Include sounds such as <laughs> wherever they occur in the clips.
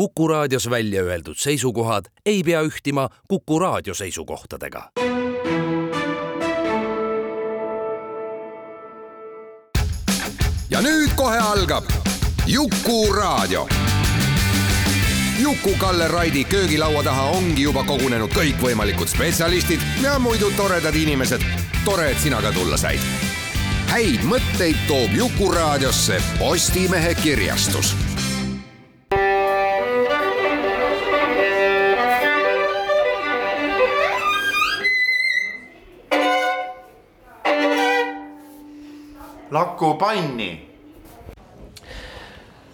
Kuku raadios välja öeldud seisukohad ei pea ühtima Kuku raadio seisukohtadega. ja nüüd kohe algab Jukuraadio. Juku-Kalle Raidi köögilaua taha ongi juba kogunenud kõikvõimalikud spetsialistid ja muidu toredad inimesed. tore, et sina ka tulla said. häid mõtteid toob Jukuraadiosse Postimehe kirjastus Laku panni.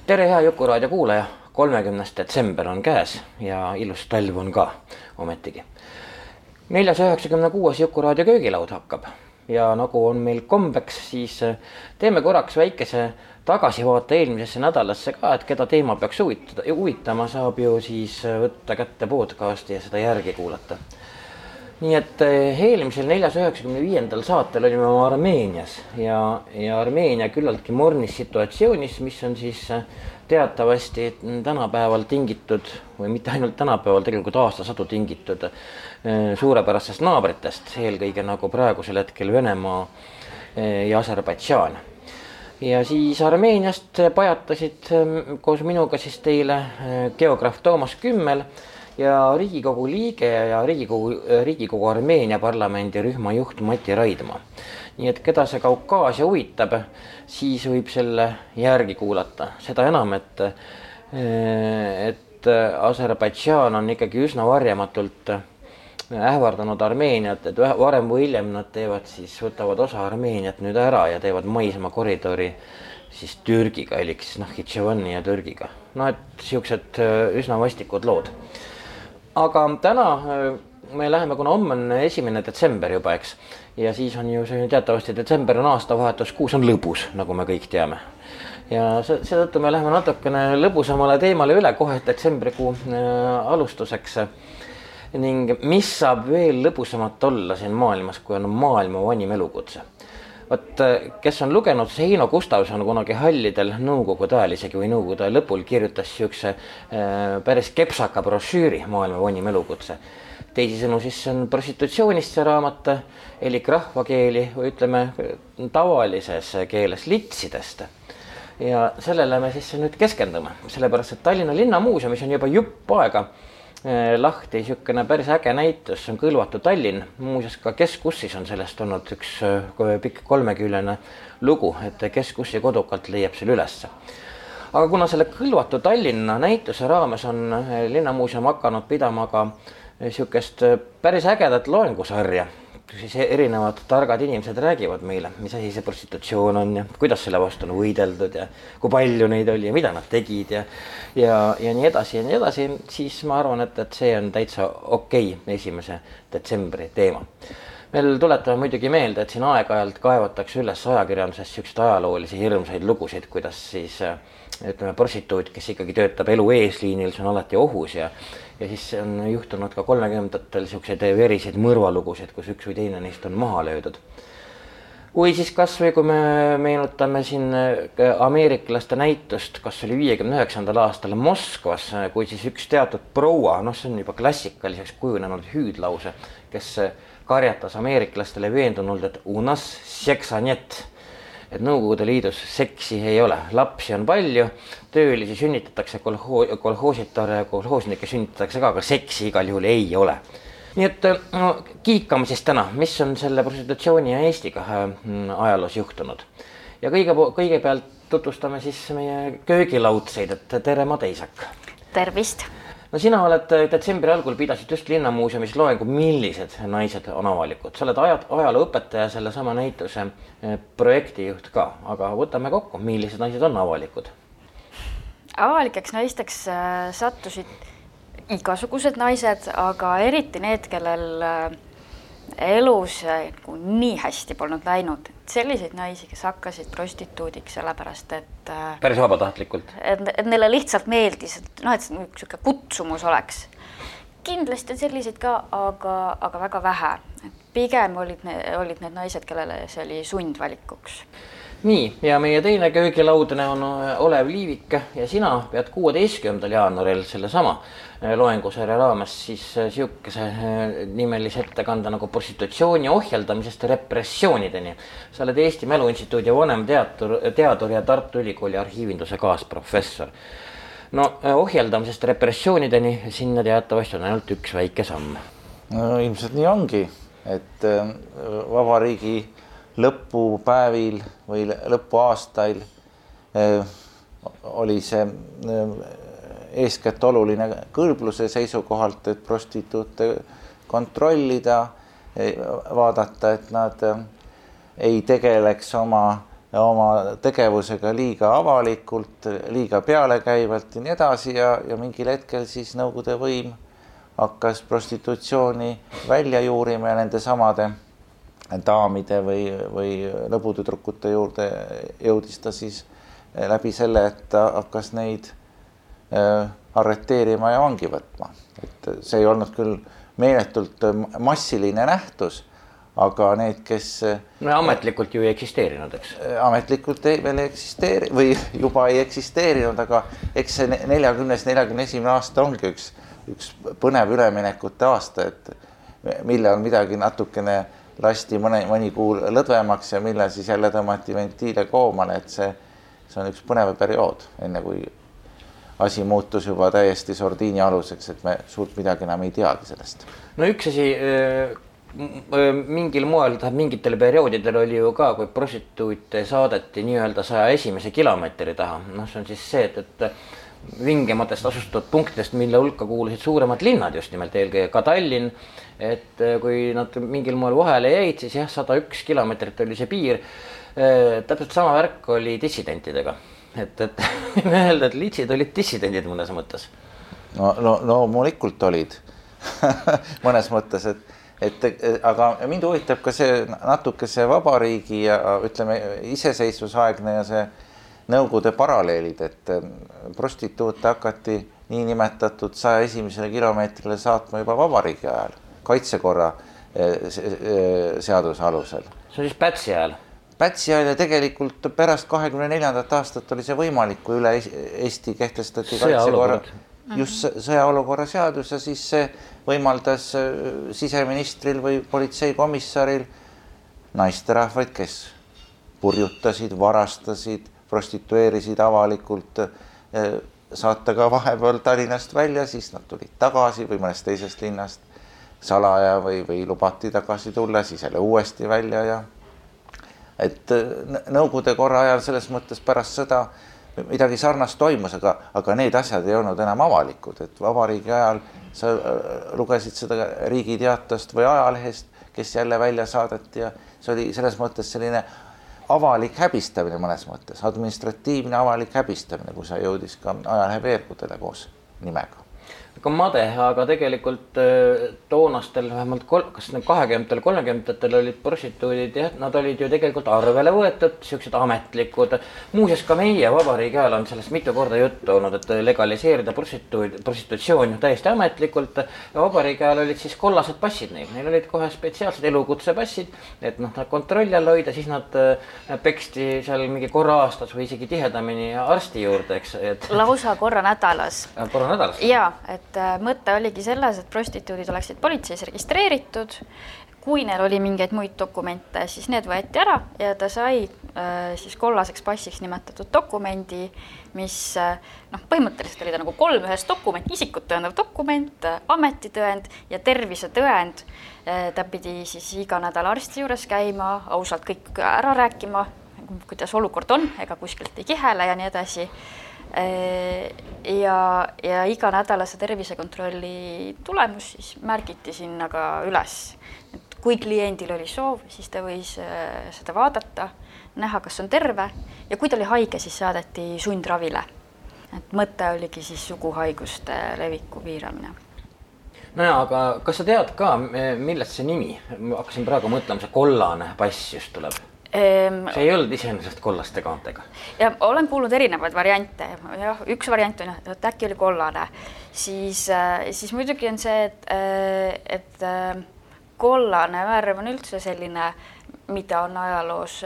tere, hea Jukuraadio kuulaja, kolmekümnes detsember on käes ja ilus talv on ka ometigi. neljas üheksakümne kuues Jukuraadio köögilaud hakkab ja nagu on meil kombeks, siis teeme korraks väikese tagasivaate eelmisesse nädalasse ka, et keda teema peaks huvitada, huvitama, saab ju siis võtta kätte podcast'i ja seda järgi kuulata nii et eh, eelmisel neljas üheksakümne viiendal saatel olime Armeenias ja, ja Armeenia küllaltki mornis situatsioonis, mis on siis eh, teatavasti tänapäeval tingitud või mitte ainult tänapäeval, tegelikult aastasadu tingitud eh, suurepärastest naabritest, eelkõige nagu praegusel hetkel Venemaa ja Aserbaidžaan. Ja siis Armeeniast pajatasid koos minuga siis teile geograaf Toomas Kümmel ja Riigikogu liige ja Riigikogu, Riigikogu Armeenia parlamendi rühma juht Mati Raidma. nii et keda see Kaukaasia huvitab, siis võib selle järgi kuulata, seda enam, et, et Aserbaidžaan on ikkagi üsna varjamatult ähvardanud Armeeniat, et varem või hiljem nad teevad siis, võtavad osa Armeeniat nüüd ära ja teevad maismaakoridori siis Türgiga, elik siis Nahhitševani ja Türgiga. no et siuksed üsna vastikud lood aga täna äh, me läheme, kuna homme on esimene detsember juba, eks. ja siis on ju see teatavasti detsember on aastavahetuskuus, on lõbus, nagu me kõik teame. ja seetõttu me läheme natukene lõbusamale teemale üle kohe detsembrikuu äh, alustuseks. ning mis saab veel lõbusamat olla siin maailmas, kui on maailma vanim elukutse vot kes on lugenud, see Heino Gustavson kunagi hallidel nõukogude ajal isegi või nõukogude aja lõpul kirjutas siukse äh, päris kepsaka brošüüri Maailma vanim elukutse. teisisõnu, siis see on prostitutsioonist see raamat, elik rahvakeeli või ütleme tavalises keeles litsidest ja sellele me siis nüüd keskendume, sellepärast et Tallinna Linnamuuseumis on juba jupp aega Eh, lahti niisugune päris äge näitus, see on Kõlvatu Tallinn, muuseas ka Keskussis on sellest olnud üks eh, pikk kolmeküljene lugu, et Keskussi kodukalt leiab selle ülesse. aga kuna selle Kõlvatu Tallinna näituse raames on eh, Linnamuuseum hakanud pidama ka niisugust päris ägedat loengusarja siis erinevad targad inimesed räägivad meile, mis asi see prostitutsioon on ja kuidas selle vastu on võideldud ja kui palju neid oli ja mida nad tegid ja ja, ja nii edasi ja nii edasi, siis ma arvan, et, et see on täitsa okei okay, esimese detsembri teema. Veel tuletame muidugi meelde, et siin aeg-ajalt kaevatakse üles ajakirjanduses siukseid ajaloolisi hirmsaid lugusid, kuidas siis ütleme, prostituut, kes ikkagi töötab elu eesliinil, see on alati ohus ja ja siis on juhtunud ka kolmekümnendatel siukseid veriseid mõrvalugusid, kus üks või teine neist on maha löödud. või siis kasvõi kui me meenutame siin äh, ameeriklaste näitust, kas oli viiekümne üheksandal aastal Moskvas, äh, kui siis üks teatud proua, noh, see on juba klassikaliseks kujunenud hüüdlause, kes äh, karjatas ameeriklastele veendunult, et unas seksanet et Nõukogude Liidus seksi ei ole, lapsi on palju, töölisi sünnitatakse kolhoo-, kolhoositar ja kolhoosnikke sünnitatakse ka, aga seksi igal juhul ei ole. nii et no kiikame siis täna, mis on selle prostitutsiooni ja Eestiga äh, ajaloos juhtunud. ja kõige, kõigepealt tutvustame siis meie köögilaudseid, et tere, Made Isak. tervist no sina oled äh, detsembri algul pidasid just Linnamuuseumis loengu, millised naised on avalikud, sa oled aja, ajalooõpetaja, sellesama näituse äh, projektijuht ka, aga võtame kokku, millised naised on avalikud? avalikeks naisteks äh, sattusid igasugused naised, aga eriti need, kellel elus nagu nii hästi polnud läinud, selliseid naisi, kes hakkasid prostituudiks sellepärast, et äh, päris vabatahtlikult? et, et neile lihtsalt meeldis, et noh, et niisugune kutsumus oleks. kindlasti on selliseid ka, aga, aga väga vähe. pigem olid olid need naised, kellele see oli sundvalikuks. Nii, ja meie teine köögilaudne on äh, Olev Liivik ja sina pead kuueteistkümnendal jaanuaril sellesama äh, loengusarja raames siis äh, sihukese nimelise ettekande nagu prostitutsiooni ohjeldamisest repressioonideni. sa oled Eesti Mälu Instituudi vanemteadur, teadur ja Tartu Ülikooli arhiivinduse kaasprofessor. no ohjeldamisest repressioonideni, sinna teatavasti on ainult üks väike samm. no ilmselt nii ongi, et vabariigi lõpupäevil või lõpuaastail eh, oli see eh, eeskätt oluline kõlbluse seisukohalt, et prostituute kontrollida, eh, vaadata, et nad ei tegeleks oma, oma tegevusega liiga avalikult, liiga pealekäivalt ja nii edasi ja, ja mingil hetkel siis Nõukogude võim hakkas prostitutsiooni välja juurima ja nende samade daamide või, või lõbutüdrukute juurde jõudis ta siis eh, läbi selle, et ta hakkas neid äh, arreteerima ja vangi võtma. et see ei olnud küll meeletult massiline nähtus, aga need, kes. no ametlikult ju ei eksisteerinud, eks. ametlikult ei, veel ei eksisteeri või <laughs> juba ei eksisteerinud, aga eks see neljakümnes, neljakümne esimene aasta ongi üks, üks põnev üleminekute aasta, et millal midagi natukene lasti mõne, mõni kuu lõdvemaks ja millal siis jälle tõmmati ventiile koomale, et see, see on üks põnev periood, enne kui asi muutus juba täiesti sordiini aluseks, et me suurt midagi enam ei teagi sellest. no üks asi mingil moel, tähendab mingitel perioodidel oli ju ka, kui prostituute saadeti nii-öelda saja esimese kilomeetri taha, noh, see on siis see, et, et vingematest asustatud punktidest, mille hulka kuulusid suuremad linnad just nimelt, eelkõige ka Tallinn et äh, kui nad mingil moel vahele jäid, siis jah, sada üks kilomeetrit oli see piir. Äh, täpselt sama värk oli dissidentidega, et, et <laughs> võime öelda, et litsid olid dissidendid mõnes mõttes. no, no loomulikult no, olid <laughs> mõnes mõttes, et, et aga mind huvitab ka see natuke see vabariigi ja ütleme, iseseisvusaegne ja see Nõukogude paralleelid, et äh, prostituute hakati niinimetatud saja esimesele kilomeetrile saatma juba vabariigi ajal kaitsekorra eh, eh, seaduse alusel. see on siis Pätsi ajal? Pätsi ajal ja tegelikult pärast kahekümne neljandat aastat oli see võimalik, kui üle Eesti kehtestati kaitsekorra, just sõjaolukorra seadus ja siis see võimaldas eh, siseministril või politseikomissaril naisterahvaid, kes purjutasid, varastasid, prostitueerisid avalikult, saata ka vahepeal Tallinnast välja, siis nad tulid tagasi või mõnest teisest linnast salaja või, või lubati tagasi tulla, siis jälle uuesti välja ja et Nõukogude korra ajal selles mõttes pärast sõda midagi sarnast toimus, aga, aga need asjad ei olnud enam avalikud, et vabariigi ajal sa äh, lugesid seda Riigi Teatajast või ajalehest, kes jälle välja saadeti ja see oli selles mõttes selline avalik häbistamine mõnes mõttes, administratiivne avalik häbistamine, kui see jõudis ka ajalehe veergudele koos nimega ka made, aga tegelikult äh, toonastel vähemalt kol-, kas need kahekümnendatel, kolmekümnendatel olid prostituudid jah, nad olid ju tegelikult arvele võetud, siuksed ametlikud. muuseas ka meie vabariigi ajal on sellest mitu korda juttu olnud, et legaliseerida prostituud, prostitutsioon ju täiesti ametlikult. ja vabariigi ajal olid siis kollased passid neil, neil olid kohe spetsiaalsed elukutsepassid, et noh, kontrolli all hoida, siis nad äh, peksti seal mingi korra aastas või isegi tihedamini arsti juurde, eks, et. lausa korra nädalas. korra nädalas. ja, et et äh, mõte oligi selles, et prostituudid oleksid politseis registreeritud. kui neil oli mingeid muid dokumente, siis need võeti ära ja ta sai äh, siis kollaseks passiks nimetatud dokumendi, mis äh, noh, põhimõtteliselt oli ta nagu kolm ühes dokument, isikut tõendav dokument, ametitõend ja tervisetõend. ta pidi siis iga nädal arsti juures käima, ausalt kõik ära rääkima, kuidas olukord on, ega kuskilt ei kihele ja nii edasi Äh, ja, ja iganädalase tervisekontrolli tulemus siis märgiti sinna ka üles, et kui kliendil oli soov, siis ta võis äh, seda vaadata, näha, kas on terve. Ja kui ta oli haige, siis saadeti sundravile. et mõte oligi siis suguhaiguste leviku piiramine. Nojaa, aga kas sa tead ka, millest see nimi, ma hakkasin praegu mõtlema, see kollane pass just tuleb see ei olnud iseenesest kollaste kaantega? ja olen kuulnud erinevaid variante, jah, üks variant on, et äkki oli kollane, siis, äh, siis muidugi on see, et, äh, et äh, kollane värv on üldse selline, mida on ajaloos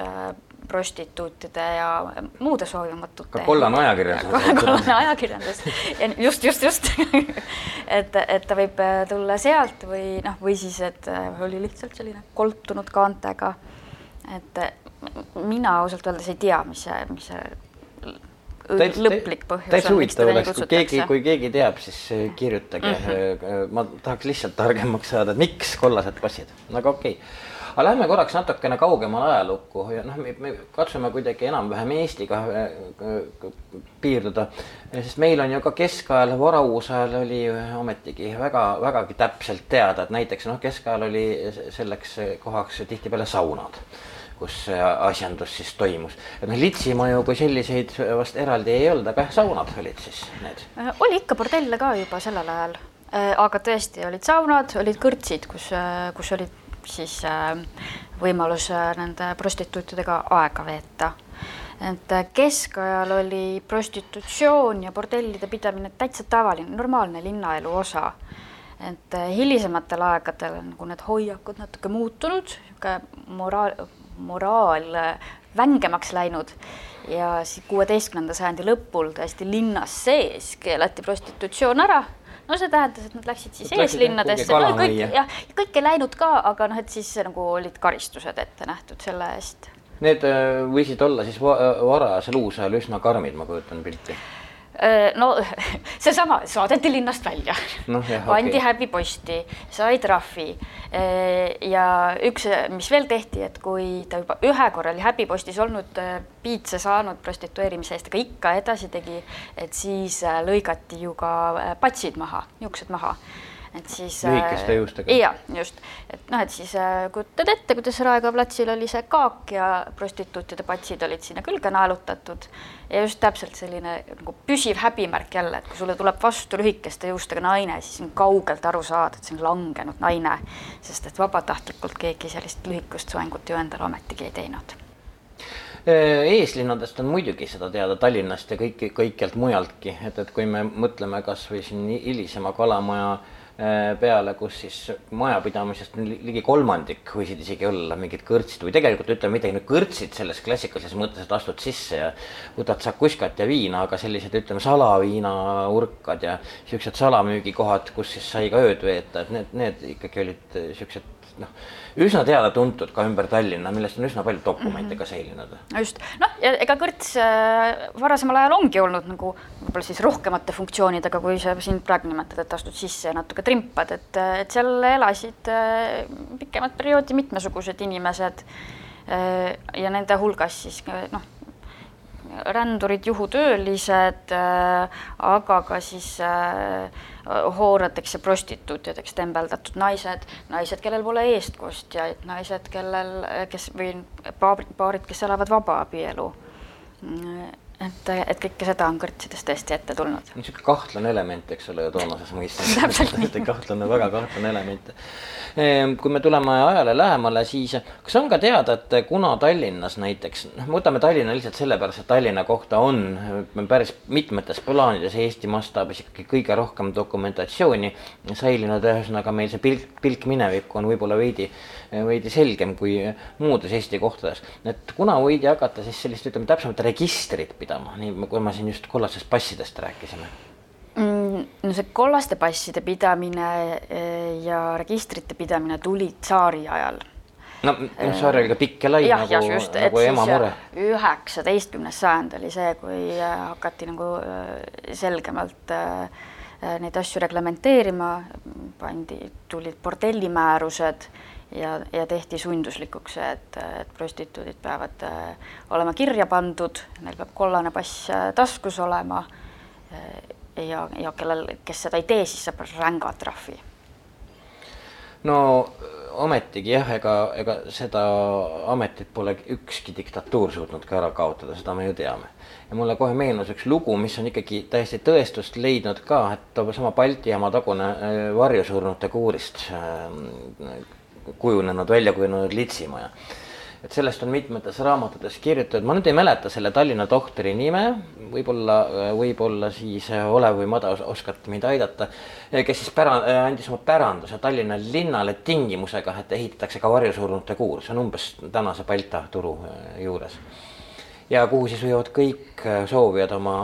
prostituutide ja muude soovimatute. ka kollane ajakirjandus. kollane ajakirjandus, just, just, just <laughs> et, et ta võib tulla sealt või noh, või siis, et oli lihtsalt selline koltunud kaantega. et mina ausalt öeldes ei tea, mis see, mis see täitsa, lõplik põhjus täitsa huvitav oleks, kui keegi, kui keegi teab, siis kirjutage mm. -hmm. ma tahaks lihtsalt targemaks saada, et miks kollased passid, aga okei okay. aga lähme korraks natukene kaugemale ajalukku ja noh, me katsume kuidagi enam-vähem Eestiga piirduda. sest meil on ju ka keskajal, varauusajal oli ometigi väga, vägagi täpselt teada, et näiteks noh, keskajal oli selleks kohaks tihtipeale saunad kus see asjandus siis toimus. et noh, litsimaju kui selliseid vast eraldi ei olnud, aga jah, saunad olid siis need. Äh, oli ikka bordelle ka juba sellel ajal, äh, aga tõesti olid saunad, olid kõrtsid, kus, äh, kus olid siis võimalus nende prostituutidega aega veeta et keskajal oli prostitutsioon ja bordellide pidamine täitsa tavaline, normaalne linnaelu osa. et hilisematel aegadel on nagu need hoiakud natuke muutunud, niisugune moraal, moraal äh, vängemaks läinud. Ja siis kuueteistkümnenda sajandi lõpul täiesti linnas sees keelati prostitutsioon ära. No see tähendas, et nad läksid siis eeslinnadesse, no kõik jah, kõik ei läinud ka, aga noh, et siis nagu olid karistused ette nähtud selle eest. Need äh, võisid olla siis varajasel uusajal üsna karmid, ma kujutan pilti no <laughs> seesama, saadeti linnast välja no,, pandi okay. häbiposti, sai trahvi. Äh, ja üks, mis veel tehti, et kui ta juba ühe korra oli häbipostis olnud, äh, piitsa saanud prostitueerimise eest, aga ikka edasi tegi, et siis lõigati ju ka patsid maha, juuksed maha et siis. lühikeste juustega. ja just, et noh, et siis äh, kujutad ette, kuidas Raekoja platsil oli see kaak ja prostituutide patsid olid sinna külge naelutatud ja just täpselt selline nagu püsiv häbimärk jälle, et kui sulle tuleb vastu lühikeste juustega naine, siis on kaugelt aru saada, et see on langenud naine, sest et vabatahtlikult keegi sellist lühikest soengut ju endale ometigi ei teinud äh, eeslinnadest on muidugi seda teada Tallinnast ja kõiki, kõikjalt mujaltki, et, et kui me mõtleme kasvõi siin hilisema Kalamaja äh, Äh, peale, kus siis majapidamisest ligi kolmandik võisid isegi olla mingid kõrtsid või tegelikult ütleme midagi, nüüd kõrtsid selles klassikalises mõttes, et astud sisse ja võtad sakuskat ja viina, aga sellised, ütleme, salaviinaurkad ja siuksed salamüügikohad, kus siis sai ka ööd veeta, et need, need ikkagi olid siuksed noh, üsna teada-tuntud ka ümber Tallinna, millest on üsna palju dokumente mm -hmm. ka säilinud. just, noh, ja ega kõrts äh, varasemal ajal ongi olnud nagu võib-olla siis rohkemate funktsioonidega, kui sa siin praegu nimetad, et astud sisse ja natuke trimpad, et, et seal elasid äh, pikemat perioodi mitmesugused inimesed äh, ja nende hulgas siis noh rändurid, juhutöölised, äh, aga ka siis äh, hooradeks ja prostituutideks tembeldatud naised, naised, kellel pole eestkostjaid, naised, kellel, kes või paarid, kes elavad vabaabielu et, et kõike seda on kõrtsides tõesti ette tulnud. niisugune kahtlane element, eks ole ju toonases mõistes <laughs> <laughs> kahtlane, väga kahtlane element. Ehm, kui me tuleme ajale lähemale, siis kas on ka teada, et kuna Tallinnas näiteks, noh, võtame Tallinna lihtsalt sellepärast, et Tallinna kohta on päris mitmetes plaanides Eesti mastaabis ikkagi kõige rohkem dokumentatsiooni säilinud, ühesõnaga meil see pilk, pilk minevikku on võib-olla veidi, veidi selgem kui muudes Eesti kohtades. et kuna võidi hakata siis sellist, ütleme täpsemat registrit pidama pidama, nii kui ma siin just kollastest passidest rääkisime mm,? no see kollaste passide pidamine eh, ja registrite pidamine tuli tsaari ajal no saar oli ka pikk ja lai jah, nagu, nagu ema mure. üheksateistkümnes sajand oli see, kui eh, hakati nagu eh, selgemalt neid asju reglementeerima, pandi, tulid bordellimäärused ja, ja tehti sunduslikuks see, et, et prostituudid peavad äh, olema kirja pandud, neil peab kollane pass äh, taskus olema äh, ja, ja kellel, kes seda ei tee, siis saab ränga trahvi. no ometigi jah, ega, ega seda ametit pole ükski diktatuur suutnud ka ära kaotada, seda me ju teame. ja mulle kohe meenus üks lugu, mis on ikkagi täiesti tõestust leidnud ka, et sama Balti jaama tagune varjusurnute kuurist kujunenud, välja kujunenud litsimaja. et sellest on mitmetes raamatutes kirjutatud, ma nüüd ei mäleta selle Tallinna tohtri nime, võib-olla, võib-olla siis Olev või Mada oskate mind aidata, kes siis pära-, andis oma päranduse Tallinna linnale tingimusega, et ehitatakse ka varjusurnute kuur, see on umbes tänase Balta turu juures. ja kuhu siis võivad kõik soovijad oma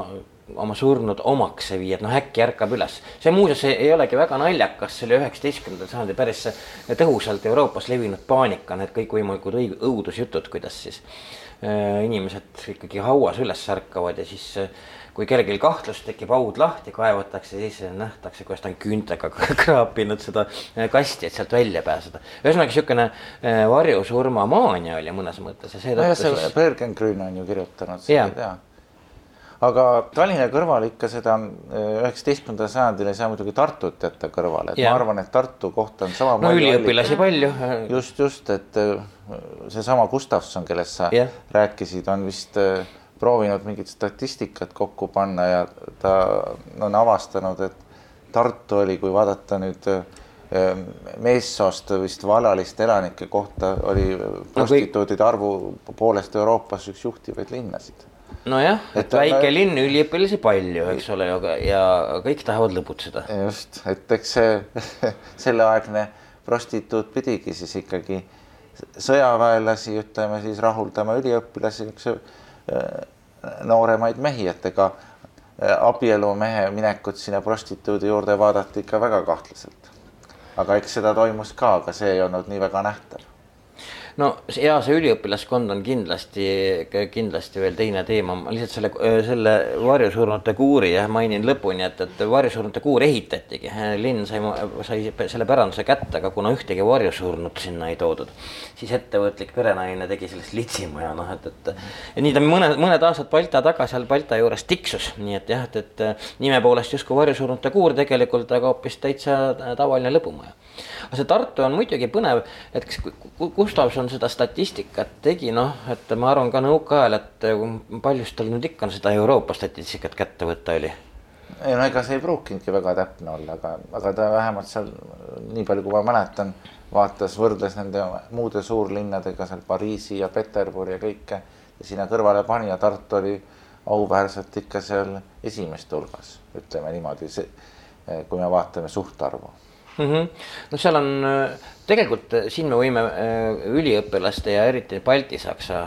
oma surnud omaks viia, et noh, äkki ärkab üles. see muuseas ei olegi väga naljakas, see oli üheksateistkümnendal sajandil päris tõhusalt Euroopas levinud paanika, need kõikvõimalikud õudusjutud, kuidas siis äh, inimesed ikkagi hauas üles ärkavad ja siis äh, kui kellelgi kahtlus tekib, haud lahti kaevatakse, siis nähtakse, kuidas ta on küüntega kraapinud seda kasti, et sealt välja pääseda. ühesõnaga niisugune varjusurmamaania oli mõnes mõttes ja seetõttu no see siis. Bergengrün on ju kirjutanud seda, jaa aga Tallinna kõrval ikka seda äh, üheksateistkümnendal sajandil ei saa muidugi Tartut jätta kõrvale, et ja. ma arvan, et Tartu kohta on sama. no üliõpilasi palju. just, just, et äh, seesama Gustavson, kellest sa ja. rääkisid, on vist äh, proovinud mingit statistikat kokku panna ja ta on avastanud, et Tartu oli, kui vaadata nüüd meessoost vist vallaliste elanike kohta oli prostituudide arvu poolest Euroopas üks juhtivaid linnasid nojah, et väike linn, üliõpilasi palju, eks ole, ja kõik tahavad lõbutseda. just, et eks see <laughs> selleaegne prostituut pidigi siis ikkagi sõjaväelasi, ütleme siis rahuldama üliõpilasi, niisuguse nooremaid mehi, et ega abielumehe minekut sinna prostituudi juurde vaadati ikka väga kahtlaselt. aga eks seda toimus ka, aga see ei olnud nii väga nähtav no ja see üliõpilaskond on kindlasti, kindlasti veel teine teema, ma lihtsalt selle, selle varjusurnute kuuri jah, mainin lõpuni, et, et varjusurnute kuur ehitatigi, linn sai, sai selle päranduse kätte, aga kuna ühtegi varjusurnut sinna ei toodud, siis ettevõtlik perenaine tegi sellest litsimaja, noh, et, et ja nii ta mõned, mõned aastad Balta taga seal Balta juures tiksus, nii et jah, et, et nime poolest justkui varjusurnute kuur tegelikult, aga hoopis täitsa tavaline lõbumaja aga see Tartu on muidugi põnev, et kas Gustavson seda statistikat tegi, noh, et ma arvan ka nõukaajal, et paljust tal nüüd ikka seda Euroopa statistikat kätte võtta oli? Ei no ega see ei pruukinudki väga täpne olla, aga, aga ta vähemalt seal nii palju, kui ma mäletan, vaatas, võrdles nende muude suurlinnadega seal Pariisi ja Peterburi ja kõike ja sinna kõrvale pani ja Tartu oli auväärselt ikka seal esimeste hulgas, ütleme niimoodi, see, kui me vaatame suhtarvu mm. -hmm. no seal on äh, tegelikult äh, siin me võime äh, üliõpilaste ja eriti baltisaksa,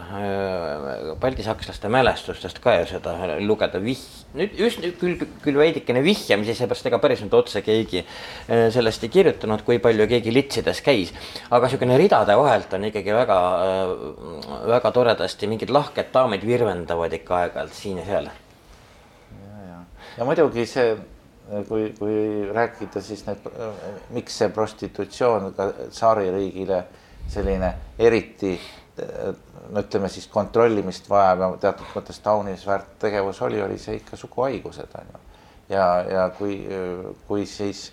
baltisakslaste mälestustest ka ju seda lugeda vih-, nüüd just küll, küll veidikene vihjamisi, seepärast ega päris nüüd otse keegi sellest ei kirjutanud, kui palju keegi litsides käis. aga niisugune ridade vahelt on ikkagi väga, väga toredasti mingid lahked daamid virvendavad ikka aeg-ajalt siin ja seal. ja, ja, ja muidugi see kui, kui rääkida, siis need, miks see prostitutsioon ka tsaaririigile selline eriti no ütleme siis kontrollimist vajav ja teatud mõttes taunimisväärt tegevus oli, oli see ikka suguhaigused on ju. ja, ja kui, kui siis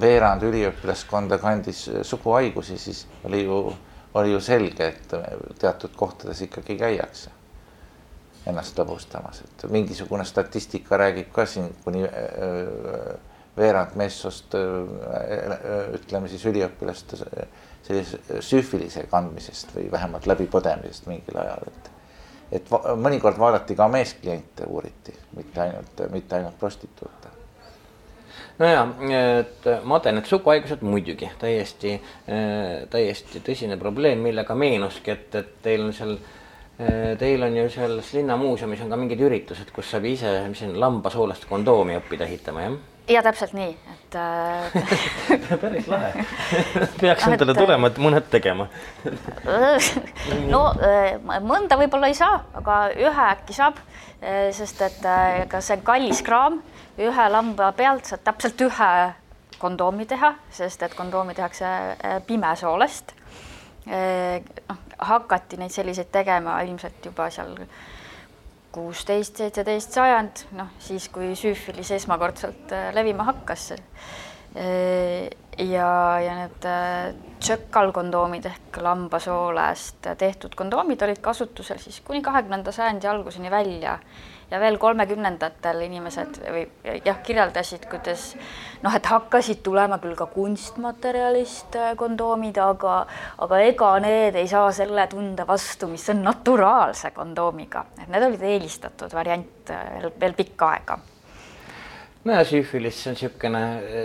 veerand üliõpilaskonda kandis suguhaigusi, siis oli ju, oli ju selge, et teatud kohtades ikkagi käiakse ennast lõbustamas, et mingisugune statistika räägib ka siin kuni äh, veerand meessoost äh, ütleme siis üliõpilaste sellise süüfilise kandmisest või vähemalt läbipõdemisest mingil ajal, et et mõnikord vaadati ka meeskliente uuriti, mitte ainult, mitte ainult prostituute. No ja, et Made, need suguhaigused muidugi täiesti, äh, täiesti tõsine probleem, millega meenuski, et, et teil on seal äh, Äh, teil on ju selles linnamuuseumis on ka mingid üritused, kus saab ise, mis siin lambasoolest kondoomi õppida ehitama, jah? ja täpselt nii, et äh... <laughs> päris lahe. <laughs> Peaks no, endale et... tulema, et mõned tegema. <laughs> No äh, mõnda võib-olla ei saa, aga ühe äkki saab, äh, sest et ega see on kallis kraam, ühe lamba pealt saad täpselt ühe kondoomi teha, sest et kondoomi tehakse pimesoolest noh, hakati neid selliseid tegema ilmselt juba seal kuusteist, seitseteist sajand, noh siis, kui süüfilis esmakordselt äh, levima hakkas. Ja, ja need äh, ehk lambasoolest tehtud kondoomid olid kasutusel siis kuni kahekümnenda sajandi alguseni välja. Ja veel kolmekümnendatel inimesed või jah, kirjeldasid, kuidas noh, et hakkasid tulema küll ka kunstmaterjalist äh, kondoomid, aga, aga ega need ei saa selle tunde vastu, mis on naturaalse kondoomiga, et need olid eelistatud variant äh, veel, veel pikka aega no ja süüfilis, see on niisugune,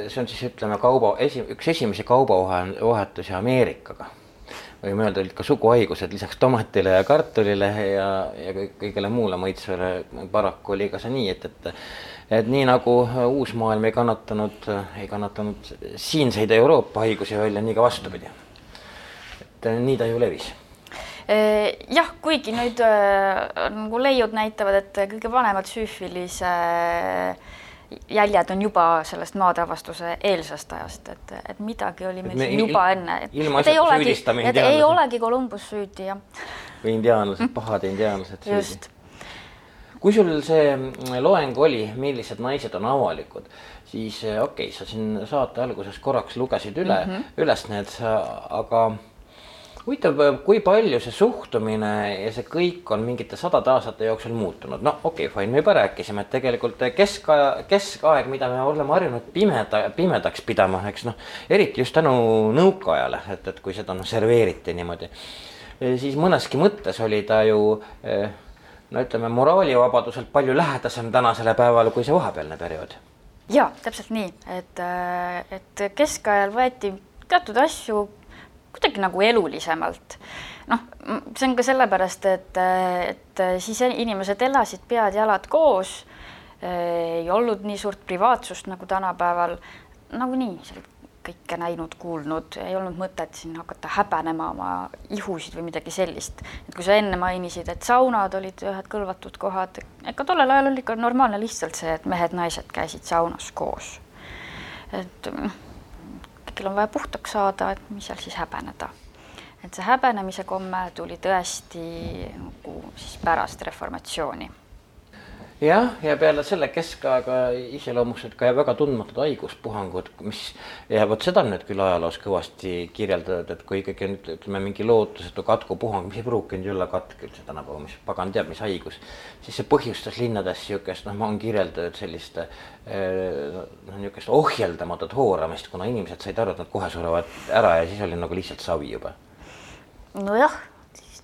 see on siis ütleme kauba, esi, üks esimesi kaubavahetusi Ameerikaga võime öelda, olid ka suguhaigused lisaks tomatile ja kartulile ja, ja kõigele muule maitsvele. paraku oli ka see nii, et, et, et nii nagu uus maailm ei kannatanud, ei kannatanud siinseid Euroopa haigusi välja, nii ka vastupidi. et nii ta ju levis jah, kuigi nüüd nagu leiud näitavad, et kõige vanemad süüfilise äh, jäljed on juba sellest maadeavastuse eelsast ajast, et, et midagi oli meil siin juba enne, et, et ei olegi, et ei olegi Columbus süüdi, jah. või indiaanlased, pahad indiaanlased süüdi. kui sul see loeng oli, millised naised on avalikud, siis okei okay,, sa siin saate alguses korraks lugesid üle mm, -hmm. üles need, aga huvitav, kui palju see suhtumine ja see kõik on mingite sadade aastate jooksul muutunud, no okei okay,, fine, me juba rääkisime, et tegelikult keskaja, keskaeg, mida me oleme harjunud pimeda, pimedaks pidama, eks noh, eriti just tänu nõukaajale, et, et kui seda noh, serveeriti niimoodi, siis mõneski mõttes oli ta ju eh, no ütleme, moraalivabaduselt palju lähedasem tänasele päevale kui see vahepealne periood. ja täpselt nii, et, et keskajal võeti teatud asju kuidagi nagu elulisemalt. noh, see on ka sellepärast, et, et siis inimesed elasid pead-jalad koos. ei olnud nii suurt privaatsust nagu tänapäeval. nagunii sa olid kõike näinud, kuulnud, ei olnud mõtet siin hakata häbenema oma ihusid või midagi sellist. et kui sa enne mainisid, et saunad olid ühed kõlvatud kohad, ega tollel ajal oli ikka normaalne lihtsalt see, et mehed-naised käisid saunas koos. et noh kellel on vaja puhtaks saada, et mis seal siis häbeneda. et see häbenemise komme tuli tõesti nagu siis pärast reformatsiooni jah, ja peale selle keskaega iseloomustasid ka väga tundmatud haiguspuhangud, mis ja vot seda on nüüd küll ajaloos kõvasti kirjeldatud, et kui ikkagi nüüd ütleme mingi lootusetu katkupuhang, mis ei pruukinud olla katk üldse tänapäeval, mis pagan teab, mis haigus, siis see põhjustas linnades niisugust, noh, on kirjeldatud sellist eh, noh, niisugust ohjeldamatut hooramist, kuna inimesed said aru, et nad kohe surevad ära ja siis oli nagu lihtsalt savi juba. nojah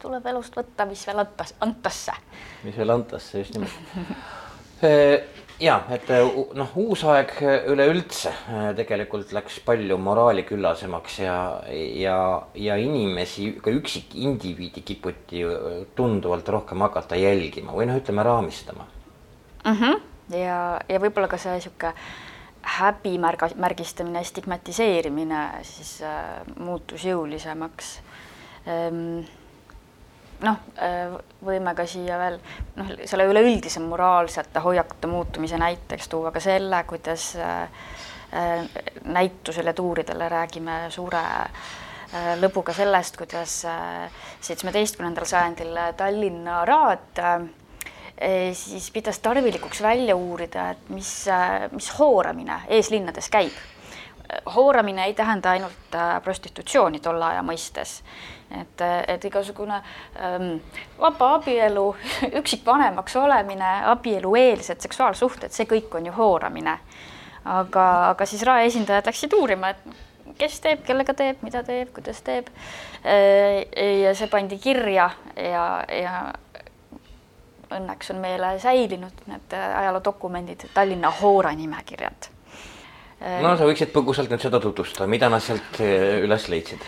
tuleb elust võtta, mis veel antas, antasse. mis veel antasse, just nimelt <laughs> ja et noh, uus aeg üleüldse tegelikult läks palju moraaliküllasemaks ja, ja, ja inimesi, ka üksikindiviidi kiputi tunduvalt rohkem hakata jälgima või noh, ütleme raamistama mm. -hmm. ja, ja võib-olla ka see sihuke häbimärga, märgistamine, stigmatiseerimine siis äh, muutus jõulisemaks ähm, noh, äh, võime ka siia veel noh, selle üleüldise moraalsete hoiakute muutumise näiteks tuua ka selle, kuidas äh, äh, näitusel ja tuuridel räägime suure lõbuga sellest, kuidas seitsmeteistkümnendal sajandil Tallinna raad siis pidas tarvilikuks välja uurida, et mis, mis hooramine eeslinnades käib. Hooramine ei tähenda ainult prostitutsiooni tolle aja mõistes et, et igasugune ähm, vaba abielu, <laughs> üksikvanemaks olemine, abielueelsed seksuaalsuhted, see kõik on ju hooramine. aga, aga siis rae esindajad läksid uurima, et kes teeb, kellega teeb, mida teeb, kuidas teeb. Äh, ja see pandi kirja ja, ja õnneks on meile säilinud need ajaloodokumendid, Tallinna hoora nimekirjad. No sa võiksid põgusalt nüüd seda tutvustada, mida nad sealt äh, üles leidsid?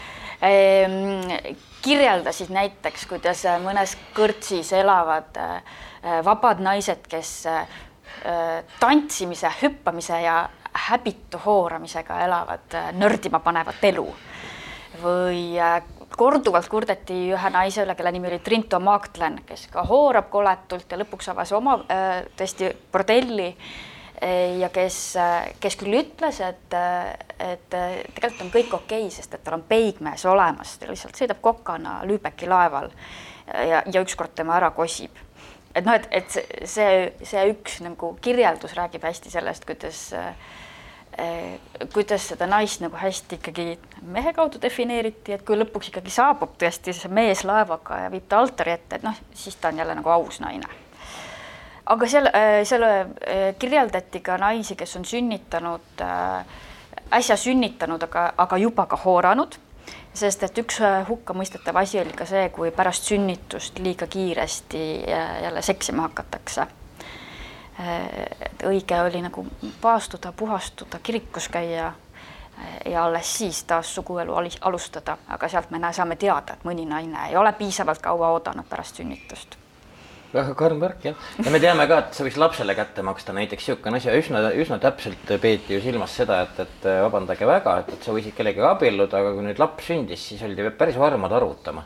Kirjeldasid näiteks, kuidas äh, mõnes kõrtsis elavad äh, äh, vabad naised, kes tantsimise, hüppamise ja häbitu hooramisega elavad nördima panevat elu. või korduvalt kurdeti ühe naise üle, kelle nimi oli Trinto Magdlen, kes ka hoorab koletult ja lõpuks avas oma tõesti bordelli ja kes, kes küll ütles, et, et tegelikult on kõik okei okay,, sest et tal on peigmees olemas, ta lihtsalt sõidab kokana Lübecki laeval ja, ja ükskord tema ära kosib. et noh, et, et see, see üks nagu kirjeldus räägib hästi sellest, kuidas kuidas seda naist nagu hästi ikkagi mehe kaudu defineeriti, et kui lõpuks ikkagi saabub tõesti see mees laevaga ja viib ta altari ette, et noh, siis ta on jälle nagu aus naine aga seal, seal kirjeldati ka naisi, kes on sünnitanud, äsja sünnitanud, aga, aga juba ka hooranud. Sest et üks hukkamõistetav asi oli ka see, kui pärast sünnitust liiga kiiresti jälle seksima hakatakse. Et õige oli nagu paastuda, puhastuda, kirikus käia ja alles siis taas suguelu alustada, aga sealt me saame teada, et mõni naine ei ole piisavalt kaua oodanud pärast sünnitust väga karm värk jah, ja me teame ka, et sa võiks lapsele kätte maksta näiteks niisugune asi, üsna, üsna täpselt peeti ju silmas seda, et, et vabandage väga, et, et sa võisid kellegagi abielluda, aga kui nüüd laps sündis, siis olid ju päris varmad arvutama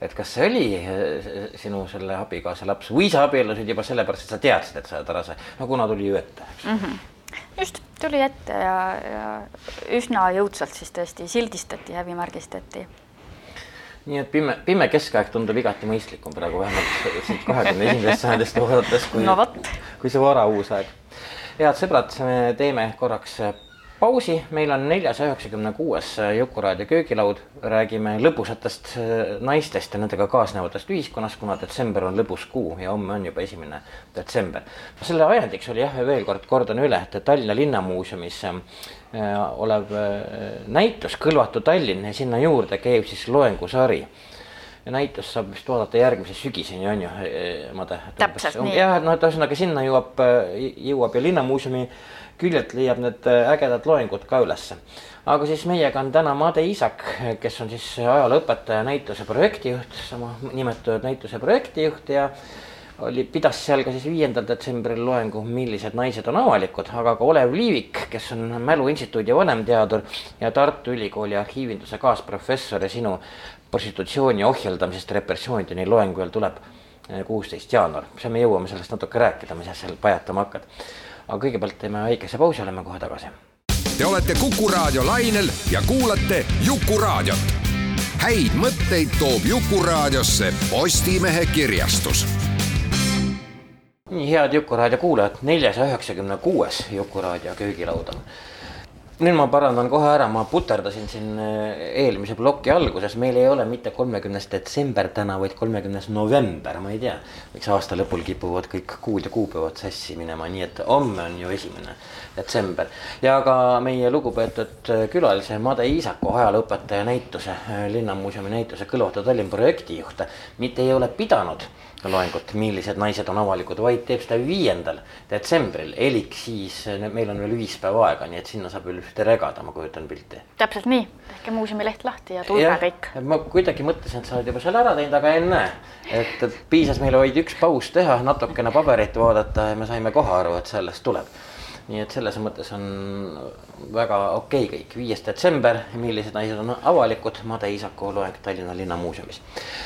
et kas see oli eh, sinu selle abikaasa laps või sa abiellusid juba sellepärast, et sa teadsid, et sa oled ära see, no kuna tuli ju ette, mm. -hmm. just, tuli ette ja, ja üsna jõudsalt siis tõesti sildistati, häbimärgistati. Nii et pime, pime keskaeg tundub igati mõistlikum praegu vähemalt siit kahekümne esimesest sajandist vaadates, kui no, kui see vara uus aeg. head sõbrad, me teeme korraks pausi, meil on neljasaja üheksakümne kuues Jukuraadio köögilaud, räägime lõbusatest äh, naistest ja nendega kaasnevatest ühiskonnas, kuna detsember on lõbus kuu ja homme on juba esimene detsember. selle ajendiks oli jah, veel kord kordan üle, et Tallinna Linnamuuseumis äh, olev äh, näitus Kõlvatu Tallinn ja sinna juurde käib siis loengusari ja näitust saab vist vaadata järgmise sügiseni on ju, Made? täpselt nii. jah, et noh, et ühesõnaga sinna jõuab, jõuab ja Linnamuuseumi küljelt leiab need äh, ägedad loengud ka ülesse. aga siis meiega on täna Made Iisak, kes on siis ajalooõpetaja, näituse projektijuht, sama nimetatud näituse projektijuht ja oli, pidas seal ka siis viiendal detsembril loengu Millised naised on avalikud, aga ka Olev Liivik, kes on Mälu Instituudi vanemteadur ja Tartu Ülikooli arhiivinduse kaasprofessor ja sinu prostitutsiooni ohjeldamisest repressioonideni loeng veel tuleb äh, kuusteist jaanuar, siis me jõuame sellest natuke rääkida, mis sa seal pajatama hakkad aga kõigepealt teeme väikese pausi, oleme kohe tagasi. Te olete Kuku raadio lainel ja kuulate Jukuraadiot. häid mõtteid toob Jukuraadiosse Postimehe kirjastus nii head Jukuraadio kuulajad, neljasaja üheksakümne kuues Jukuraadio köögilaud on nüüd ma parandan kohe ära, ma puterdasin siin eh, eelmise ploki alguses, meil ei ole mitte kolmekümnes detsember täna, vaid kolmekümnes november, ma ei tea. miks aasta lõpul kipuvad kõik kuud ja kuupäevad sassi minema, nii et homme on ju esimene detsember. ja ka meie lugupeetud eh, külalise Made Iisaku ajalooõpetaja näituse, eh, Linnamuuseumi näituse Kõlvatu Tallinn projektijuht, mitte ei ole pidanud loengut, millised naised on avalikud, vaid teeb seda viiendal detsembril, elik siis meil on veel viis päeva aega, nii et sinna saab veel ühte regada, ma kujutan pilti. täpselt nii, tehke muuseumi leht lahti ja tulge kõik. ma kuidagi mõtlesin, et sa oled juba selle ära teinud, aga ennäe, et piisas meile vaid üks paus teha, natukene paberit vaadata ja me saime kohe aru, et sellest tuleb nii et selles mõttes on väga okei okay kõik, viies detsember, millised naised on avalikud, Made Iisaku loeng Tallinna Linnamuuseumis.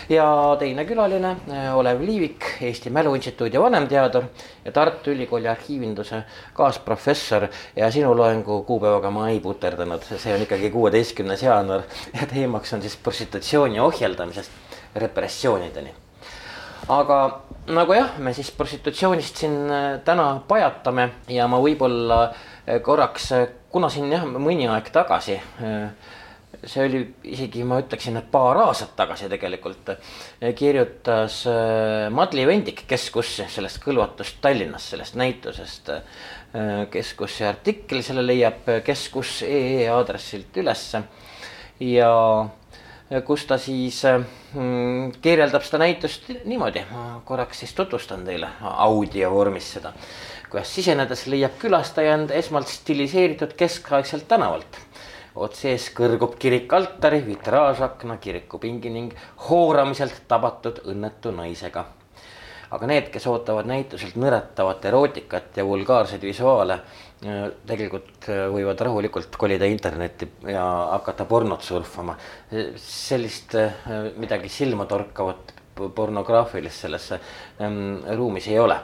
ja teine külaline, äh, Olev Liivik, Eesti Mälu Instituudi vanemteadur ja Tartu Ülikooli arhiivinduse kaasprofessor. Ja sinu loengu kuupäevaga ma ei puterdanud, see on ikkagi kuueteistkümnes jaanuar ja teemaks on siis prostitutsiooni ohjeldamisest repressioonideni. Aga nagu jah, me siis prostitutsioonist siin äh, täna pajatame ja ma võib-olla äh, korraks, äh, kuna siin jah, mõni aeg tagasi see oli isegi, ma ütleksin, et paar aastat tagasi tegelikult kirjutas Madli Vendik Kes kus sellest kõlvatust Tallinnas, sellest näitusest. kes kus see artikkel, selle leiab kes kus ee aadressilt ülesse ja kus ta siis mm, kirjeldab seda näitust niimoodi, ma korraks siis tutvustan teile audio vormis seda. kuidas sisenedes leiab külastaja end esmalt stiliseeritud keskaegselt tänavalt. otse ees kõrgub kirik altari, vitraažakna, kirikupingi ning hooramiselt tabatud õnnetu naisega. aga need, kes ootavad näituselt nõretavat erootikat ja vulgaarseid visuaale tegelikult äh, võivad rahulikult kolida internetti ja hakata pornot surfama. sellist äh, midagi silmatorkavat pornograafilist selles ähm, ruumis ei ole.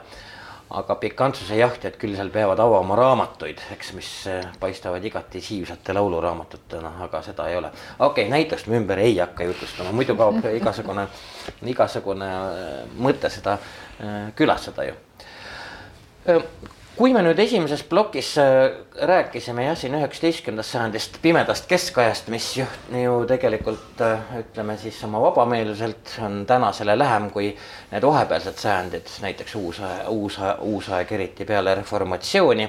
aga pikantsuse jahtijad küll seal peavad avama raamatuid, eks, mis äh, paistavad igati siivsate lauluraamatutena, aga seda ei ole. okei okay,, näitust me ümber ei hakka jutustama, muidu kaob <laughs> igasugune, igasugune mõte seda külastada ju kui me nüüd esimeses plokis äh, rääkisime jah, siin üheksateistkümnendast sajandist pimedast keskajast, mis ju, ju tegelikult äh, ütleme siis oma vabameelselt on tänasele lähem kui need vahepealsed sajandid, näiteks uus, uus, uusaeg, eriti peale reformatsiooni.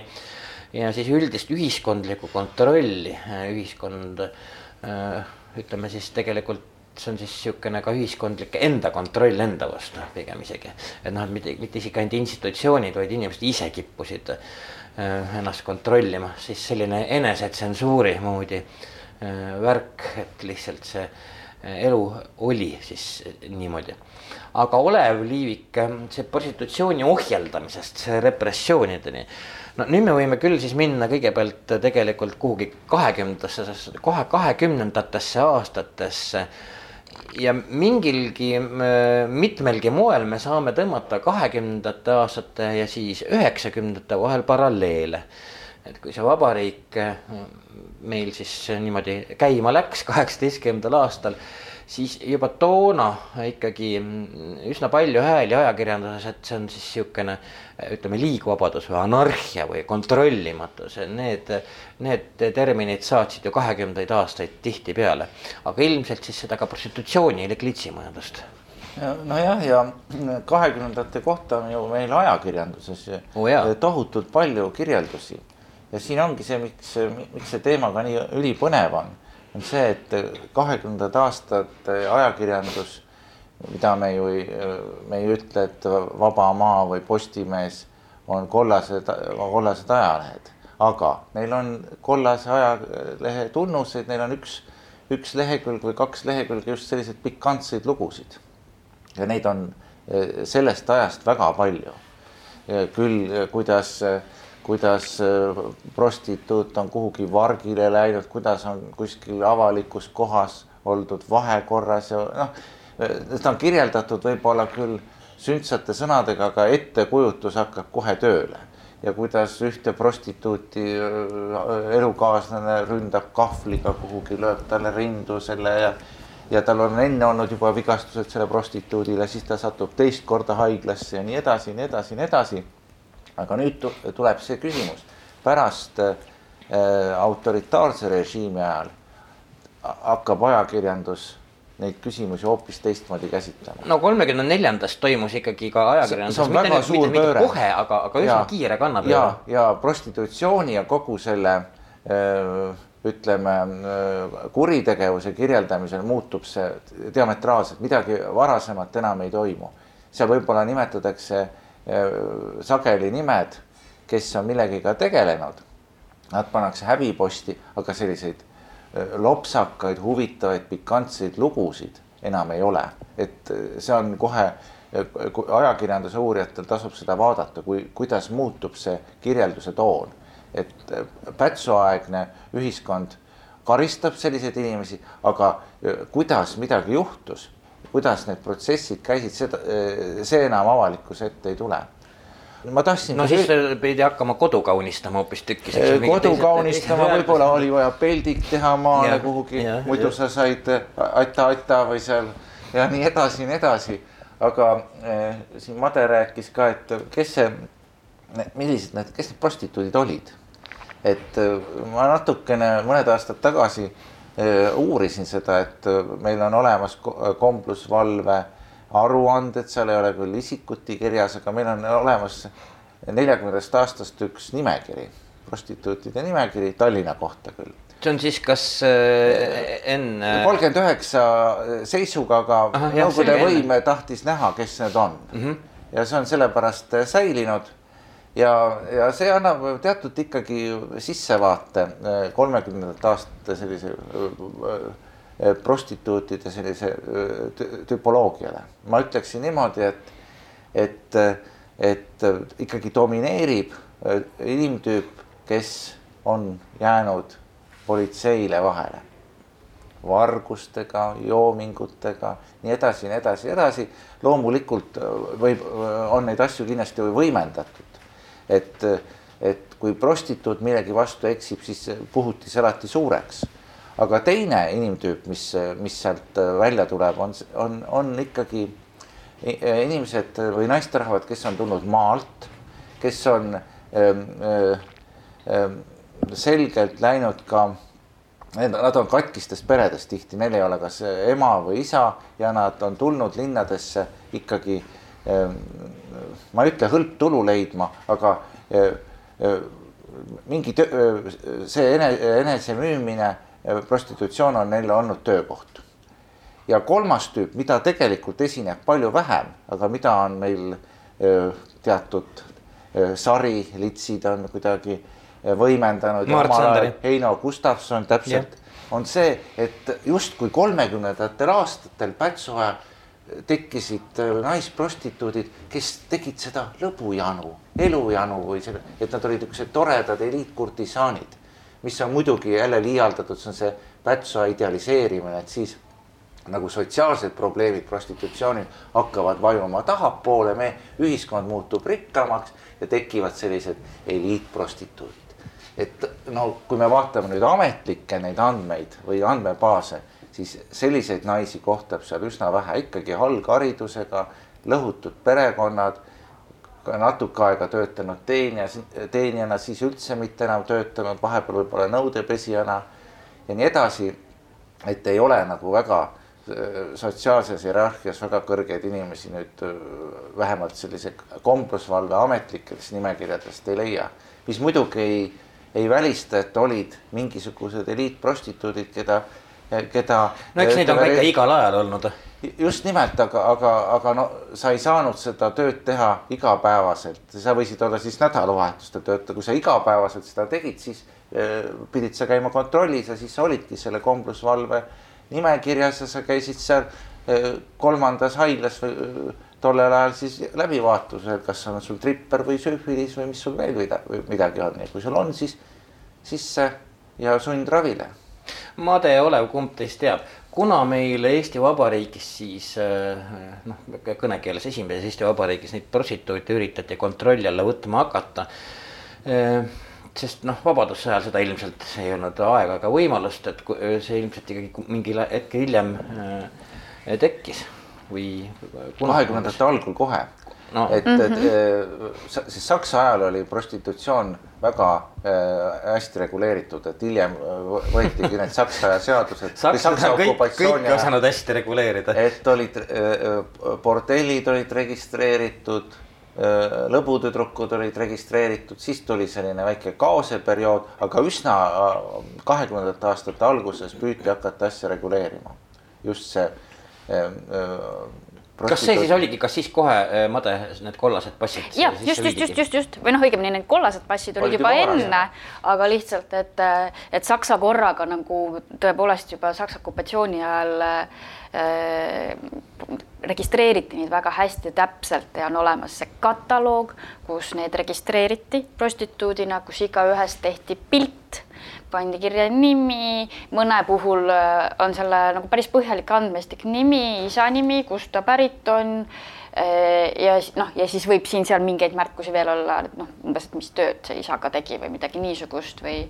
ja siis üldist ühiskondlikku kontrolli, äh, ühiskond ütleme siis tegelikult see on siis niisugune ka ühiskondlik enda kontroll enda vastu pigem isegi. et noh, et mitte, mitte isegi ainult institutsioonid, vaid inimesed ise kippusid äh, ennast kontrollima, siis selline enesetsensuuri moodi äh, värk, et lihtsalt see äh, elu oli siis niimoodi. aga Olev Liivik, see prostitutsiooni ohjeldamisest repressioonideni no nüüd me võime küll siis minna kõigepealt tegelikult kuhugi kahekümnendatesse, kohe kahekümnendatesse aastatesse ja mingilgi, mitmelgi moel me saame tõmmata kahekümnendate aastate ja siis üheksakümnendate vahel paralleele. et kui see vabariik meil siis niimoodi käima läks kaheksateistkümnendal aastal siis juba toona ikkagi üsna palju hääli ajakirjanduses, et see on siis niisugune ütleme, liigvabadus või anarhia või kontrollimatus, need, need terminid saatsid ju kahekümnendaid aastaid tihtipeale. aga ilmselt siis seda ka prostitutsiooni eli klitsimajandust nojah, ja kahekümnendate kohta on ju meil ajakirjanduses oh, tohutult palju kirjeldusi. Ja siin ongi see, miks, miks see teema ka nii ülipõnev on on see, et kahekümnendad aastad ajakirjandus, mida me ju ei, me ei ütle, et Vaba Maa või Postimees on kollased, kollased ajalehed, aga neil on kollase ajalehe tunnused, neil on üks, üks lehekülg või kaks lehekülge just selliseid pikantseid lugusid. ja neid on eh, sellest ajast väga palju. küll kuidas äh, kuidas äh, prostituut on kuhugi vargile läinud, kuidas on kuskil avalikus kohas oldud vahekorras ja noh, seda on kirjeldatud võib-olla küll sündsate sõnadega, aga ettekujutus hakkab kohe tööle. Ja kuidas ühte prostituuti äh, elukaaslane ründab kahvliga kuhugi, lööb talle rindu selle ja ja tal on enne olnud juba vigastused selle prostituudile, siis ta satub teist korda haiglasse ja nii edasi, nii edasi, nii edasi aga nüüd tuleb see küsimus, pärast äh, autoritaarse režiimi ajal hakkab ajakirjandus neid küsimusi hoopis teistmoodi käsitlema. no kolmekümne neljandast toimus ikkagi ka ajakirjandus, mitte nüüd mitte, mitte kohe, aga, aga üsna kiire kannapööre. ja, ja prostitutsiooni ja kogu selle öö, äh, ütleme äh, kuritegevuse kirjeldamisel muutub see diametraalselt, midagi varasemat enam ei toimu. seal võib-olla nimetatakse sageli nimed, kes on millegiga tegelenud. Nad pannakse häbiposti, aga selliseid lopsakaid, huvitavaid, pikantseid lugusid enam ei ole, et see on kohe ajakirjanduse uurijatel tasub seda vaadata, kui, kuidas muutub see kirjelduse toon. et Pätsu-aegne ühiskond karistab selliseid inimesi, aga kuidas midagi juhtus kuidas need protsessid käisid, seda, see enam avalikkuse ette ei tule ma tahtsin. no siis see... pidi hakkama kodu kaunistama hoopistükkis. kodu kaunistama, võib-olla oli vaja peldik teha maale ja, kuhugi, muidu ja. sa said aita-aita või seal ja nii edasi, nii edasi. aga eh, siin Made rääkis ka, et kes see, millised need, kes need prostituudid olid? et ma natukene mõned aastad tagasi Äh, uurisin seda, et äh, meil on olemas äh, komplusvalve aruanded, seal ei ole küll isikuti kirjas, aga meil on olemas neljakümnendast aastast üks nimekiri, prostituutide nimekiri Tallinna kohta küll. see on siis kas äh, enne? kolmkümmend üheksa seisuga, aga Nõukogude võim tahtis näha, kes need on mm. -hmm. ja see on sellepärast säilinud ja, ja see annab teatud ikkagi sissevaate äh, kolmekümnendate aastate sellise äh, äh, prostituutide sellise tüpoloogiale. ma ütleksin niimoodi, et, et, et ikkagi domineerib inimtüüp, kes on jäänud politseile vahele vargustega, joomingutega, nii edasi, nii edasi, edasi. loomulikult võib, on neid asju kindlasti võimendatud et, et kui prostituut millegi vastu eksib, siis puhuti see alati suureks. aga teine inimtüüp, mis, mis sealt välja tuleb, on, on, on ikkagi inimesed või naisterahvad, kes on tulnud maalt, kes on selgelt läinud ka Nad on katkistes peredes tihti, neil ei ole kas ema või isa ja nad on tulnud linnadesse ikkagi ma ei ütle hõlptulu leidma, aga mingi töö, see ene, enesemüümine, prostitutsioon on neile olnud töökoht. ja kolmas tüüp, mida tegelikult esineb palju vähem, aga mida on meil teatud sari, litsid on kuidagi võimendanud. Heino Gustavson täpselt, on see, et justkui kolmekümnendatel aastatel Pätsu ajal tekkisid äh, naisprostituudid, kes tegid seda lõbujanu, elujanu või selle, et nad olid niisugused toredad eliitkurtisaanid, mis on muidugi jälle liialdatud, see on see Pätsa idealiseerimine, et siis nagu sotsiaalsed probleemid prostitutsioonil hakkavad vajuma tahapoole, me, ühiskond muutub rikkamaks ja tekivad sellised eliitprostituudid. et no kui me vaatame nüüd ametlikke neid andmeid või andmebaase siis selliseid naisi kohtab seal üsna vähe, ikkagi algharidusega, lõhutud perekonnad, natuke aega töötanud teenija, teenijana, siis üldse mitte enam töötanud, vahepeal võib-olla nõudepesijana ja nii edasi. et ei ole nagu väga äh, sotsiaalses hierarhias väga kõrgeid inimesi nüüd äh, vähemalt sellise komblusvalve ametlikest nimekirjadest ei leia, mis muidugi ei, ei välista, et olid mingisugused eliitprostituudid, keda keda. no eks neid on ka ikka igal ajal olnud. just nimelt, aga, aga, aga no sa ei saanud seda tööd teha igapäevaselt, sa võisid olla siis nädalavahetustel töötaja, kui sa igapäevaselt seda tegid, siis eh, pidid sa käima kontrollis ja siis sa olidki selle komblusvalve nimekirjas ja sa käisid seal eh, kolmandas haiglas või eh, tollel ajal siis läbivaatusel, kas on sul tripper või süfilis või mis sul veel midagi on ja kui sul on, siis sisse ja sundravile Made olev, kumb teist teab, kuna meil Eesti Vabariigis siis äh, noh, kõnekeeles esimeses Eesti Vabariigis neid prostituute üritati kontrolli alla võtma hakata. Äh, sest noh, vabadussõja ajal seda ilmselt ei olnud aega ega võimalust, et see ilmselt ikkagi mingil hetkel hiljem äh, tekkis või. kahekümnendate algul kohe no.. et mm, -hmm. et siis Saksa ajal oli prostitutsioon väga äh, hästi reguleeritud, et hiljem äh, võetigi need Saksa seadused. Kõik, ei osanud hästi reguleerida. et olid äh,, bordellid olid registreeritud äh,, lõbutüdrukud olid registreeritud, siis tuli selline väike kaoseperiood, aga üsna kahekümnendate aastate alguses püüti hakata asja reguleerima. just see kas see siis oligi, kas siis kohe äh, Made need kollased passid? jah, just, just, just, just, just. Või noh, õigemini need kollased passid olid, juba, juba enne, aga lihtsalt, et, äh, et Saksa korraga nagu tõepoolest juba Saksa okupatsiooni ajal äh, registreeriti neid väga hästi ja täpselt ja on olemas see kataloog, kus need registreeriti prostituudina, kus igaühest tehti pilt pandi kirja nimi, mõne puhul äh, on selle nagu päris põhjalik andmestik, nimi, isa nimi, kust ta pärit on. Äh, ja noh, ja siis võib siin-seal mingeid märkusi veel olla, et noh, umbes, et mis tööd see isa ka tegi või midagi niisugust või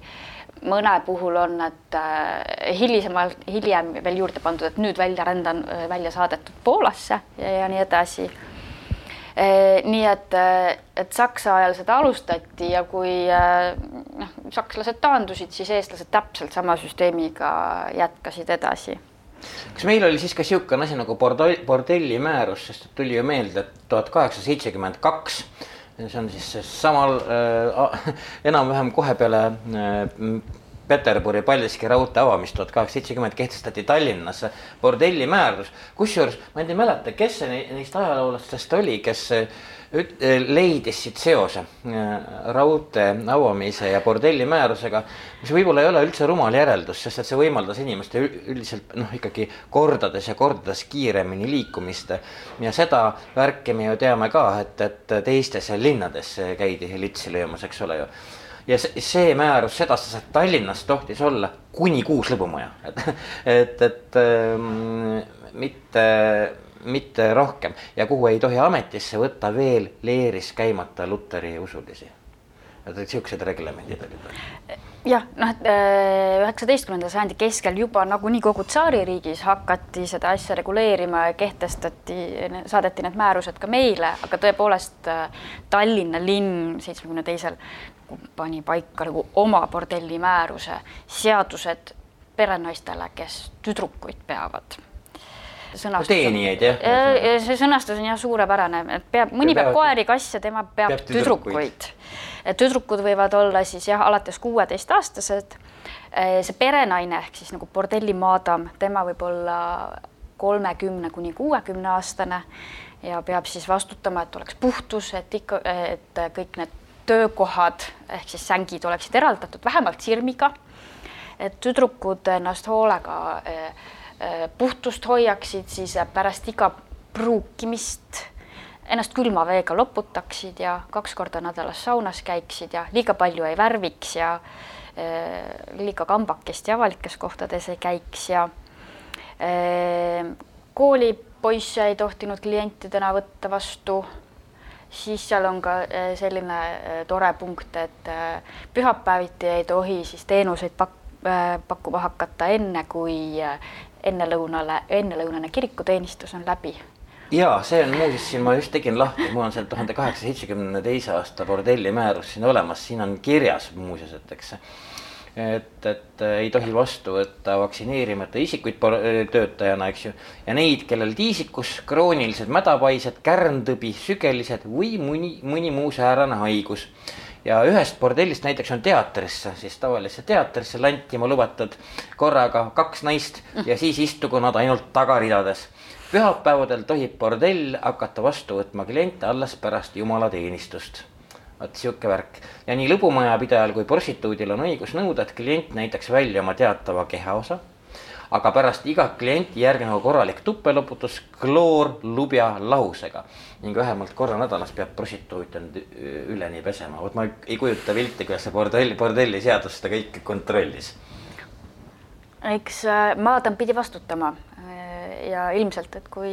mõne puhul on, et äh, hilisemalt, hiljem veel juurde pandud, et nüüd välja rändan, välja saadetud Poolasse ja, ja nii edasi nii et, et Saksa ajal seda alustati ja kui noh, sakslased taandusid, siis eestlased täpselt sama süsteemiga jätkasid edasi. Kas meil oli siis ka niisugune asi nagu bordell, bordelli määrus, sest tuli ju meelde, et tuhat kaheksasada seitsekümmend kaks, see on siis samal äh, <laughs> enam-vähem kohe peale äh, Peterburi Paldiski raudtee avamist tuhat kaheksasada seitsekümmend kehtestati Tallinnas bordellimäärus. kusjuures ma ei mäleta, kes see neist ajaloolastest oli, kes leidis siit seose äh, raudtee avamise ja bordellimäärusega, mis võib-olla ei ole üldse rumal järeldus, sest et see võimaldas inimeste üldiselt noh, ikkagi kordades ja kordades kiiremini liikumist. ja seda värki me ju teame ka, et, et teistes linnades käidi litsi löömas, eks ole ju ja see määrus sedastas, et Tallinnas tohtis olla kuni kuus lõbumaja, <laughs> et, et, et ähm, mitte, mitte rohkem ja kuhu ei tohi ametisse võtta veel leeris käimata luteri usulisi. Et niisugused reglemendid olid? jah, noh, et äh, üheksateistkümnenda sajandi keskel juba nagunii kogu tsaaririigis hakati seda asja reguleerima ja kehtestati, saadeti need määrused ka meile, aga tõepoolest äh, Tallinna linn seitsmekümne teisel pani paika nagu oma bordelli määruse, seadused perenaistele, kes tüdrukuid peavad sõnastus. teenijaid jah? see sõnastus on jah suurepärane, et peab, mõni peab koeri, kasse, tema peab, peab tüdrukuid, tüdrukuid tüdrukud võivad olla siis jah, alates kuueteistaastased. see perenaine ehk siis nagu bordelli maadam, tema võib olla kolmekümne kuni kuuekümne aastane ja peab siis vastutama, et oleks puhtus, et ikka, et kõik need töökohad ehk siis sängid oleksid eraldatud vähemalt sirmiga. et tüdrukud ennast hoolega eh, eh, puhtust hoiaksid, siis pärast iga pruukimist ennast külma veega loputaksid ja kaks korda nädalas saunas käiksid ja liiga palju ei värviks ja äh, liiga kambakesti avalikes kohtades ei käiks ja äh, koolipoisse ei tohtinud klientidena võtta vastu. Siis seal on ka äh, selline tore punkt, et pühapäeviti ei tohi siis teenuseid pak-, pakkuma hakata enne, kui ennelõunale, ennelõunane kirikuteenistus on läbi ja see on muuseas siin, ma just tegin lahti, mul on see tuhande kaheksasaja seitsmekümne teise aasta bordelli määrus siin olemas, siin on kirjas muuseas, et eks et, et ei tohi vastu võtta vaktsineerimata isikuid töötajana, eks ju, ja neid, kellel tiisikus, kroonilised mädapaised, kärntõbi, sügelised või mõni, mõni muu säärane haigus. ja ühest bordellist näiteks on teatrisse, siis tavalisse teatrisse lantima lubatud korraga kaks naist ja siis istugu nad ainult tagaridades pühapäevadel tohib bordell hakata vastu võtma kliente alles pärast jumalateenistust. vot sihuke värk ja nii lõbumajapidajal kui prostituudil on õigus nõuda, et klient näitaks välja oma teatava kehaosa. aga pärast igat klienti järgneva korralik tuppeloputus kloorlubja lahusega ning vähemalt korra nädalas peab prostituut end üleni pesema. vot ma ei kujuta pilti, kuidas see bordell, bordelli seadus seda kõike kontrollis eks äh, Maadam pidi vastutama ja ilmselt, et kui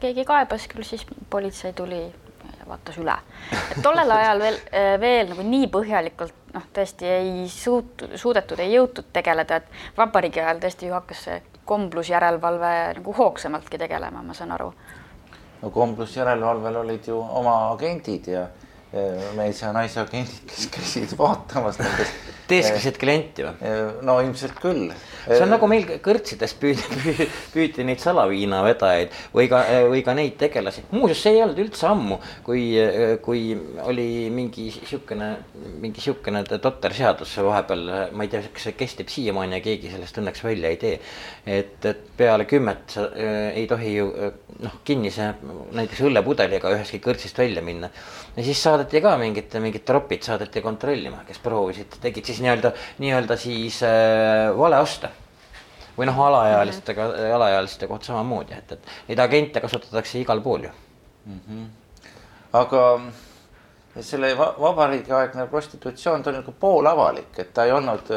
keegi kaebas, küll siis politsei tuli ja vaatas üle. et tollel <laughs> ajal veel, veel nagu nii põhjalikult noh, tõesti ei suut-, suudetud, ei jõutud tegeleda, et vabariigi ajal tõesti ju hakkas see komblusjärelevalve nagu hoogsamaltki tegelema, ma saan aru. no komblusjärelevalvel olid ju oma agendid ja mees ja naise agendid, kes <laughs> käisid vaatamas nendes. teeskasid klienti või? no ilmselt küll see on nagu meil kõrtsides püüdi, <laughs> püüdi neid salaviinavedajaid või ka, või ka neid tegelasi. muuseas, see ei olnud üldse ammu, kui, kui oli mingi sihukene, mingi sihukene totter seadus vahepeal, ma ei tea, kas see kestib siiamaani ja keegi sellest õnneks välja ei tee. et, et peale kümmet sa, äh, ei tohi ju noh, kinnise näiteks õllepudeliga ühestki kõrtsist välja minna. ja siis saadeti ka mingid, mingid tropid saadeti kontrollima, kes proovisid, tegid siis nii-öelda, nii-öelda siis äh, valeoste või noh, alaealistega mm, -hmm. alaealiste kohta samamoodi, et, et neid agente kasutatakse igal pool ju mm. -hmm. aga selle vabariigiaegne prostitutsioon, ta on nagu poolavalik, et ta ei olnud,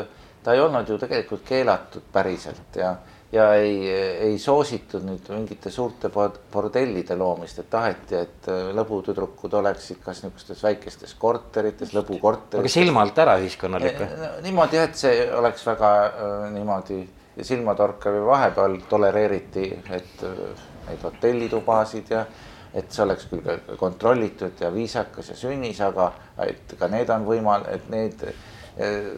ta ei olnud ju tegelikult keelatud päriselt ja, ja ei, ei soositud nüüd mingite suurte bordellide loomist, et taheti, et lõbutüdrukud oleksid kas niisugustes väikestes korterites, lõbukorterites. aga silma alt ära ühiskonnalik või? niimoodi, et see oleks väga äh, niimoodi silmatorkav ja vahepeal tolereeriti, et äh, neid hotellitubasid ja et see oleks küll kontrollitud ja viisakas ja sünnis, aga et ka need on võimal-, et need, äh,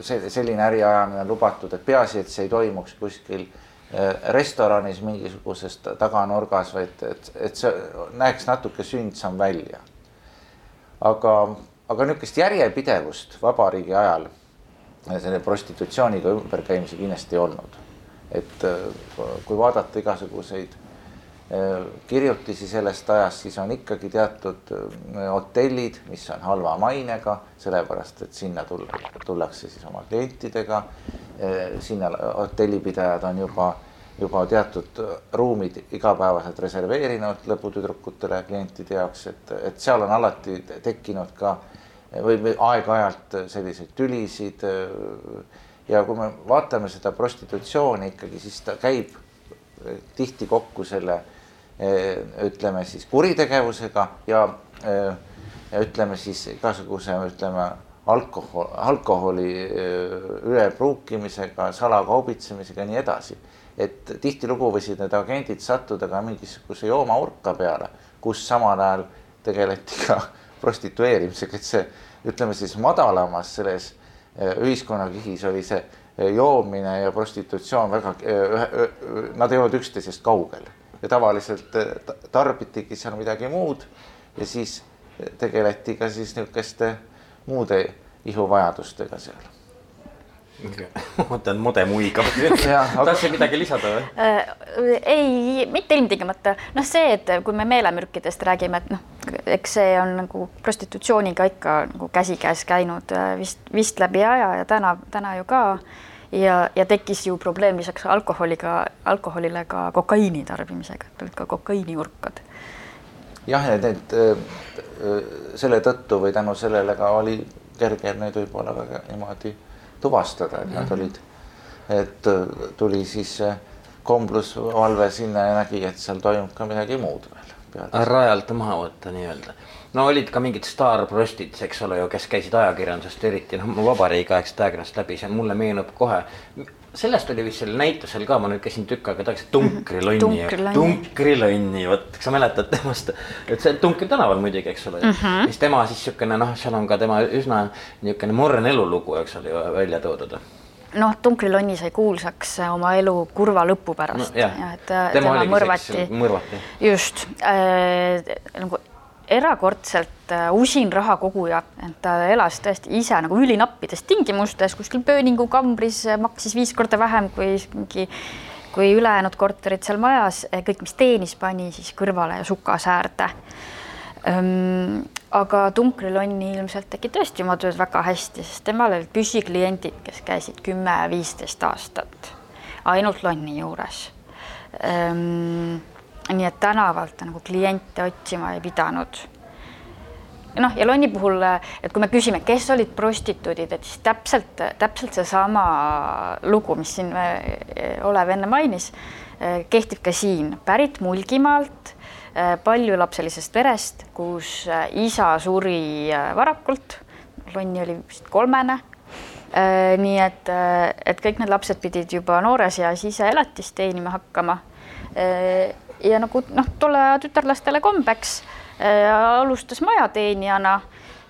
see selline äriajamine on lubatud, et peaasi, et see ei toimuks kuskil äh, restoranis mingisuguses taganurgas, vaid et, et see näeks natuke sündsam välja. aga, aga niisugust järjepidevust vabariigi ajal selle prostitutsiooniga ümberkäimisi kindlasti ei olnud. et äh, kui vaadata igasuguseid kirjutisi sellest ajast, siis on ikkagi teatud äh, hotellid, mis on halva mainega, sellepärast et sinna tulla, tullakse siis oma klientidega. sinna hotellipidajad on juba, juba teatud ruumid igapäevaselt reserveerinud lõbutüdrukutele klientide jaoks, et, et seal on alati tekkinud ka või aeg-ajalt selliseid tülisid. ja kui me vaatame seda prostitutsiooni ikkagi, siis ta käib tihti kokku selle ütleme siis kuritegevusega ja, ja ütleme siis igasuguse, ütleme alkohol, alkoholi ülepruukimisega, salakaubitsemisega ja nii edasi. et tihtilugu võisid need agendid sattuda ka mingisuguse joomaurka peale, kus samal ajal tegeleti ka <laughs> prostitueerimisega, et see ütleme siis madalamas selles ühiskonnakihis oli see joomine ja prostitutsioon väga, nad ei olnud üksteisest kaugel ja tavaliselt tarbitigi seal midagi muud ja siis tegeleti ka siis niisuguste muude ihuvajadustega seal <laughs> mõtlen mode muigab. <laughs> tahtsid midagi lisada või äh,? ei, mitte ilmtingimata. noh, see, et kui me meelemürkidest räägime, et noh, eks see on nagu prostitutsiooniga ikka nagu käsikäes käinud äh, vist, vist läbi aja ja täna, täna ju ka. Ja, ja tekkis ju probleem lisaks alkoholiga, alkoholile ka kokaiini tarbimisega, tulid ka kokaiiniurkad. jah, et need selle tõttu või tänu sellele ka oli kerge neid võib-olla väga niimoodi tuvastada, et nad olid, et tuli siis komblusvalve sinna ja nägi, et seal toimub ka midagi muud veel. Rajalt maha võtta nii-öelda. no olid ka mingid staarprostid, eks ole ju, kes käisid ajakirjandusest eriti noh, vabariigi aegset ajakirjandust läbi, see mulle meenub kohe. Sellest oli vist sellel näitusel ka, ma nüüd käisin tükk aega tagasi, Tunkrilonni, Tunkrilonni, vot, kas sa mäletad temast, et see Tunkri tänaval muidugi, eks ole. Mm, -hmm. siis tema siis niisugune noh, seal on ka tema üsna niisugune morn elulugu, eks ole ju välja toodud noh, Tunkrilonni sai kuulsaks oma elu kurva lõpu pärast. No,. jah, et tema, tema mõrvati, mõrvati.. just. Äh, nagu erakordselt äh, usin rahakoguja, et ta elas tõesti ise nagu ülinappides tingimustes kuskil Pööningu kambris, äh, maksis viis korda vähem kui mingi, kui ülejäänud korterid seal majas, äh, kõik, mis teenis, pani siis kõrvale ja sukasäärde ähm,. Aga Tunkril-Onni ilmselt tegi tõesti oma tööd väga hästi, sest temal olid püsikliendid, kes käisid kümme-viisteist aastat ainult Lonni juures ähm, nii et tänavalt ta nagu kliente otsima ei pidanud. noh, ja Lonni puhul, et kui me küsime, kes olid prostituudid, et siis täpselt, täpselt seesama lugu, mis siin eh, Olev enne mainis, eh, kehtib ka siin, pärit Mulgimaalt, paljulapselisest perest, kus isa suri varakult. Lonni oli vist kolmene nii et, et kõik need lapsed pidid juba noores eas ise elatist teenima hakkama ja nagu noh, tolle aja tütarlastele kombeks äh, alustas majateenijana,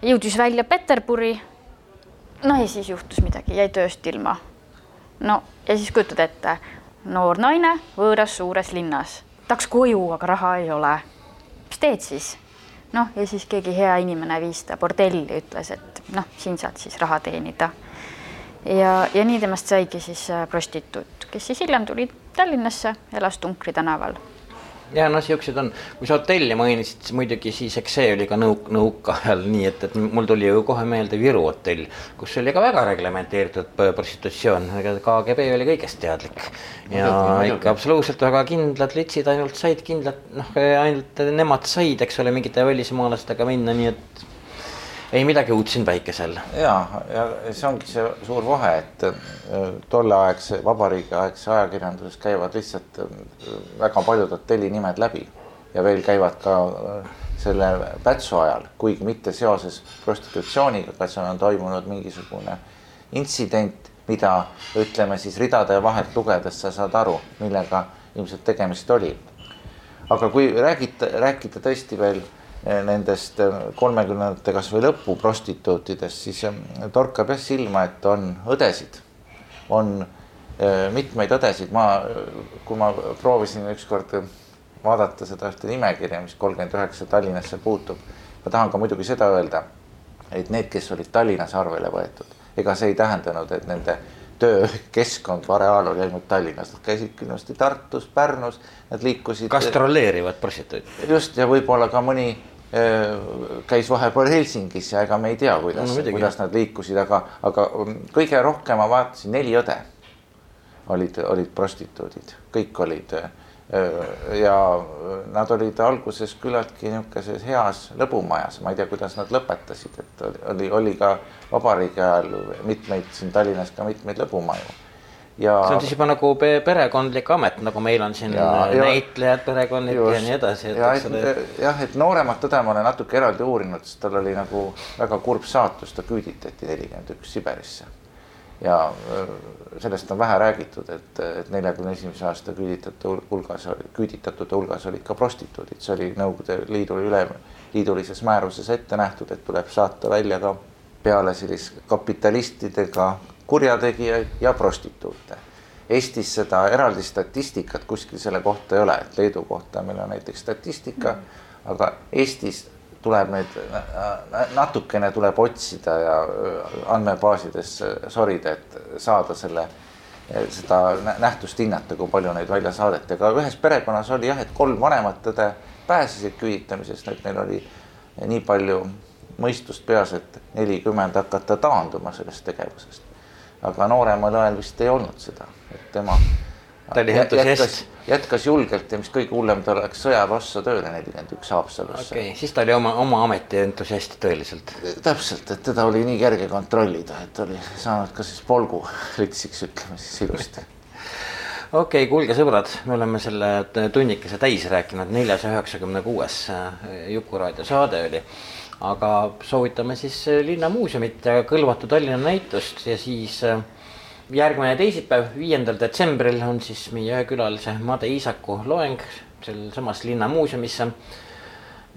jõudis välja Peterburi. no ja siis juhtus midagi, jäi tööst ilma. no ja siis kujutad ette, noor naine võõras suures linnas, tahaks koju, aga raha ei ole. mis teed siis? noh, ja siis keegi hea inimene viis ta bordelli, ütles, et noh, siin saad siis raha teenida. ja, ja nii temast saigi siis äh, prostituut, kes siis hiljem tuli Tallinnasse, elas Tunkri tänaval ja noh, siuksed on, kui sa hotelli mainisid, siis muidugi siis eks see oli ka nõuk, nõukaajal nii, et, et mul tuli ju kohe meelde Viru hotell, kus oli ka väga reglementeeritud prostitutsioon, aga KGB oli kõigest teadlik. ja ikka absoluutselt väga kindlad litsid ainult said kindlad, noh, ainult nemad said, eks ole, mingite välismaalastega minna, nii et ei midagi uut siin päikesel. ja, ja see ongi see suur vahe, et äh, tolleaegse vabariigiaegse ajakirjanduses käivad lihtsalt äh, väga paljud hotelli nimed läbi ja veel käivad ka äh, selle Pätsu ajal, kuigi mitte seoses prostitutsiooniga, kas on toimunud mingisugune intsident, mida ütleme siis ridade vahelt lugedes sa saad aru, millega ilmselt tegemist oli. aga kui räägita, rääkida tõesti veel nendest eh, kolmekümnendate kasvõi lõpu prostituutidest, siis eh, torkab jah silma, et on õdesid, on mitmeid õdesid, ma, kui ma proovisin ükskord vaadata seda ühte nimekirja, mis kolmkümmend üheksa Tallinnasse puutub, ma tahan ka muidugi seda öelda, et need, kes olid Tallinnas arvele võetud, ega see ei tähendanud, et nende töökeskkond või areaal oli ainult Tallinnas, nad käisid kindlasti Tartus, Pärnus, nad liikusid. gastroleerivad prostituudid. just ja võib-olla ka mõni käis vahepeal Helsingis ja ega me ei tea, kuidas no,, kuidas nad liikusid, aga, aga um, kõige rohkem ma vaatasin neli õde olid, olid prostituudid, kõik olid. ja nad olid alguses küllaltki niisuguses heas lõbumajas, ma ei tea, kuidas nad lõpetasid, et oli, oli ka vabariigi ajal mitmeid siin Tallinnas ka mitmeid lõbumaju. Ja see on siis juba nagu perekondlik amet, nagu meil on siin ja, ja, näitlejad, perekondlik just, ja nii edasi. ja et, jah, et nooremat õde ma olen natuke eraldi uurinud, sest tal oli nagu väga kurb saatus, ta küüditati nelikümmend üks Siberisse. ja äh, sellest on vähe räägitud, et, et neljakümne esimese aasta küüditatute hulgas, küüditatute hulgas olid ka prostituudid, see oli Nõukogude Liidu üle, liidulises määruses ette nähtud, et tuleb saata välja ka peale sellist kapitalistidega kurjategijaid ja prostituute. Eestis seda eraldi statistikat kuskil selle kohta ei ole, et Leedu kohta meil on näiteks statistika, aga Eestis tuleb neid natukene tuleb otsida ja andmebaasides sorida, et saada selle, seda nähtust hinnata, kui palju neid välja saadeti, aga ühes perekonnas oli jah, et kolm vanemat õde pääsesid küüditamisest, et neil oli nii palju mõistust peas, et nelikümmend hakata taanduma sellest tegevusest aga nooremal õel vist ei olnud seda, et tema ta oli entusiast. jätkas julgelt ja mis kõige hullem, ta läks sõjaväe tööle nelikümmend üks Haapsalusse. okei okay,, siis ta oli oma, oma ameti entusiast tõeliselt. täpselt, et teda oli nii kerge kontrollida, et oli saanud ka siis polgu <laughs> litsiks, ütleme siis ilusti <laughs> okei okay,, kuulge sõbrad, me oleme selle tunnikese täis rääkinud, neljasaja üheksakümne kuues Juku-raadio saade oli aga soovitame siis äh, Linnamuuseumit ja Kõlvatu Tallinna näitust ja siis äh, järgmine teisipäev, viiendal detsembril on siis meie külalise Made Iisaku loeng sealsamas Linnamuuseumis.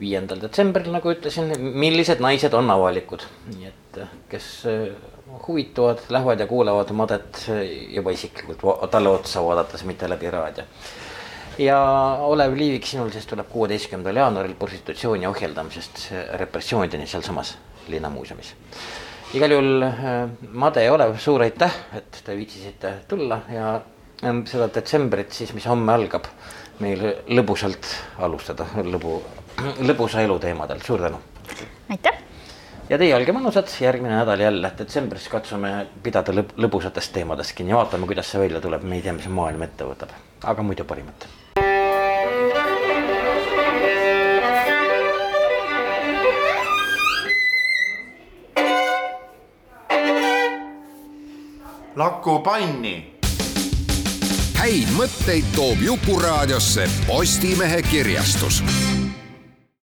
viiendal detsembril, nagu ütlesin, millised naised on avalikud, nii et äh, kes huvituvad, lähevad ja kuulavad Madet juba isiklikult talle otsa vaadates, mitte läbi raadio ja Olev Liivik, sinul siis tuleb kuueteistkümnendal jaanuaril prostitutsiooni ohjeldamisest repressioonideni sealsamas Linnamuuseumis. igal juhul äh, Made ja Olev, suur aitäh, et te viitsisite tulla ja ähm, seda detsembrit siis, mis homme algab, meil lõbusalt alustada, lõbu, <clears throat> lõbusa elu teemadel, suur tänu. aitäh! Ja teie olge mõnusad, järgmine nädal jälle detsembris katsume pidada lõb lõbusatest teemadest kinni, vaatame, kuidas see välja tuleb, me ei tea, mis maailm ette võtab, aga muidu parimat Laku panni. häid mõtteid toob Jukuraadiosse Postimehe kirjastus